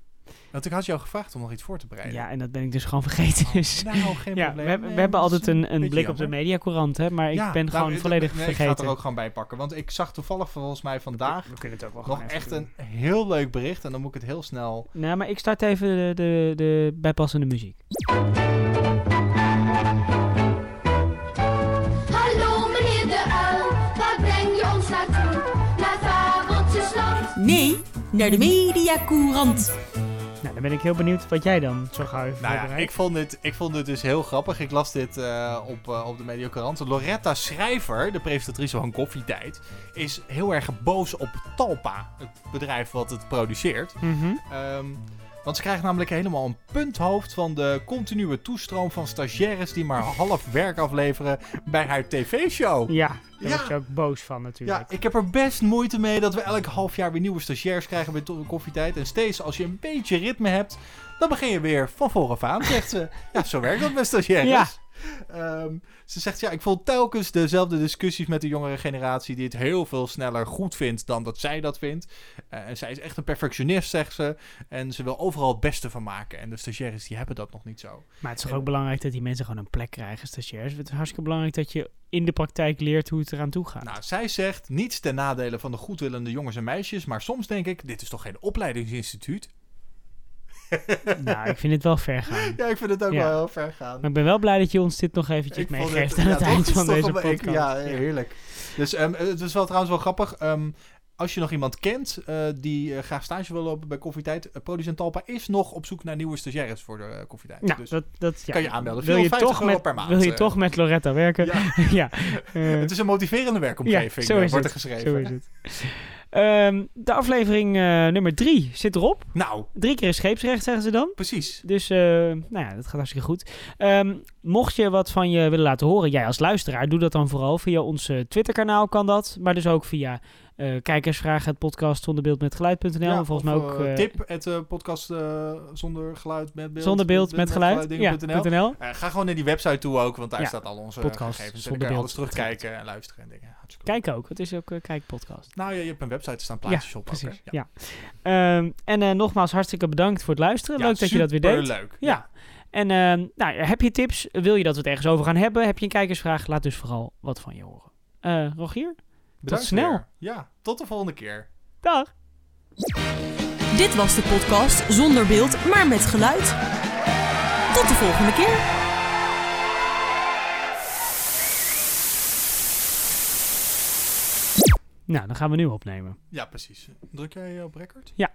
Speaker 4: Want ik had jou gevraagd om nog iets voor te bereiden.
Speaker 3: Ja, en dat ben ik dus gewoon vergeten. Dus.
Speaker 4: nou, geen [laughs]
Speaker 3: ja,
Speaker 4: probleem.
Speaker 3: We, hebben- we altijd een, een blik op de mediacourant, hè, maar ik
Speaker 4: Ja,
Speaker 3: ben
Speaker 4: nou,
Speaker 3: gewoon volledig
Speaker 4: nee,
Speaker 3: vergeten.
Speaker 4: Ik ga het er ook gewoon bij pakken. Want ik zag toevallig volgens mij vandaag
Speaker 3: we kunnen het ook wel
Speaker 4: nog echt
Speaker 3: doen.
Speaker 4: een heel leuk bericht. En dan moet ik het heel snel...
Speaker 3: Nou, maar ik start even de, de, de bijpassende muziek.
Speaker 17: Hallo meneer de uil, waar breng je ons naartoe? Naar Fabeltjesland.
Speaker 2: Nee, naar de Mediacourant.
Speaker 3: Nou, dan ben ik heel benieuwd wat jij dan zo gauw even
Speaker 4: Nou ja, ik vond, dit, ik vond dit dus heel grappig. Ik las dit eh, op, eh, op de Mediacorant. Loretta Schrijver, de presentatrice van Koffietijd, is heel erg boos op Talpa, het bedrijf wat het produceert. Ehm, want ze krijgt namelijk helemaal een punthoofd van de continue toestroom van stagiaires die maar half werk afleveren bij haar tv-show.
Speaker 3: Ja, daar
Speaker 4: Ja.
Speaker 3: je ook boos van natuurlijk.
Speaker 4: Ja, ik heb er best moeite mee dat we elk half jaar weer nieuwe stagiairs krijgen bij To- Koffietijd. En steeds als je een beetje ritme hebt, dan begin je weer van vooraf aan, zegt ze. Ja, zo werkt dat met stagiaires.
Speaker 3: Ja.
Speaker 4: Ehm, ze zegt, ja, ik voel telkens dezelfde discussies met de jongere generatie die het heel veel sneller goed vindt dan dat zij dat vindt. Eh, en zij is echt een perfectionist, zegt ze. En ze wil overal het beste van maken. En de stagiaires, die hebben dat nog niet zo.
Speaker 3: Maar het is toch ook belangrijk dat die mensen gewoon een plek krijgen, stagiairs. Het is hartstikke belangrijk dat je in de praktijk leert hoe het eraan toe gaat.
Speaker 4: Nou, zij zegt niets ten nadele van de goedwillende jongens en meisjes, maar soms denk ik, dit is toch geen opleidingsinstituut? [laughs]
Speaker 3: Nou, ik vind het wel ver gaan.
Speaker 4: Ja, ik vind het ook
Speaker 3: Ja.
Speaker 4: wel heel ver gaan.
Speaker 3: Maar ik ben wel blij dat je ons dit nog eventjes
Speaker 4: Ik
Speaker 3: meegeeft
Speaker 4: het-
Speaker 3: aan
Speaker 4: ja,
Speaker 3: het eind van deze
Speaker 4: ik-
Speaker 3: podcast.
Speaker 4: Ja, heerlijk. Dus ehm, het is wel trouwens wel grappig. ehm, als je nog iemand kent eh, die eh, graag stage wil lopen bij Koffietijd, uh, Producent Talpa is nog op zoek naar nieuwe stagiaires voor de Koffietijd.
Speaker 3: Nou,
Speaker 4: dus
Speaker 3: dat, dat, ja.
Speaker 4: kan je aanmelden.
Speaker 3: Wil je,
Speaker 4: 450
Speaker 3: toch met,
Speaker 4: per maand.
Speaker 3: wil je toch met Loretta werken? Ja. [laughs]
Speaker 4: het is een motiverende werkomgeving,
Speaker 3: ja, zo is
Speaker 4: wordt er
Speaker 3: het.
Speaker 4: geschreven.
Speaker 3: Zo is het. Ehm, de aflevering eh, nummer drie zit erop.
Speaker 4: Nou.
Speaker 3: Drie keer scheepsrecht, zeggen ze dan.
Speaker 4: Precies.
Speaker 3: Dus, eh, nou ja, dat gaat hartstikke goed. Ehm, mocht je wat van je willen laten horen, jij als luisteraar, doe dat dan vooral via ons eh, Twitterkanaal kan dat. Maar dus ook via eh kijkersvragen, het podcast zonder beeld met geluid.nl.
Speaker 4: Ja,
Speaker 3: en volgens mij ook...
Speaker 4: eh,
Speaker 3: eh,
Speaker 4: tip, het podcast zonder geluid met beeld.
Speaker 3: Zonder beeld met geluid,
Speaker 4: dingen
Speaker 3: ja, .nl.
Speaker 4: Ga gewoon naar die website toe ook, want daar
Speaker 3: Ja,
Speaker 4: staat al onze
Speaker 3: podcast
Speaker 4: gegevens. En
Speaker 3: zonder
Speaker 4: je
Speaker 3: beeld
Speaker 4: alles terugkijken en luisteren en dingen.
Speaker 3: Kijk ook, het is ook een kijkpodcast.
Speaker 4: Nou ja, je hebt een website, staan plaatjes
Speaker 3: ja,
Speaker 4: op.
Speaker 3: precies. ja. Ehm, en nogmaals, hartstikke bedankt voor het luisteren. Leuk dat je dat weer deed.
Speaker 4: superleuk,
Speaker 3: Ja. En ehm, nou, heb je tips? Wil je dat we het ergens over gaan hebben? Heb je een kijkersvraag? Laat dus vooral wat van je horen. Rogier, tot
Speaker 4: Bedankt
Speaker 3: snel.
Speaker 4: weer. Ja, tot de volgende keer.
Speaker 3: Dag.
Speaker 2: Dit was de podcast zonder beeld, maar met geluid. Tot de volgende keer.
Speaker 3: Nou, dan gaan we nu opnemen.
Speaker 4: Ja, precies. Druk jij op record?
Speaker 3: Ja.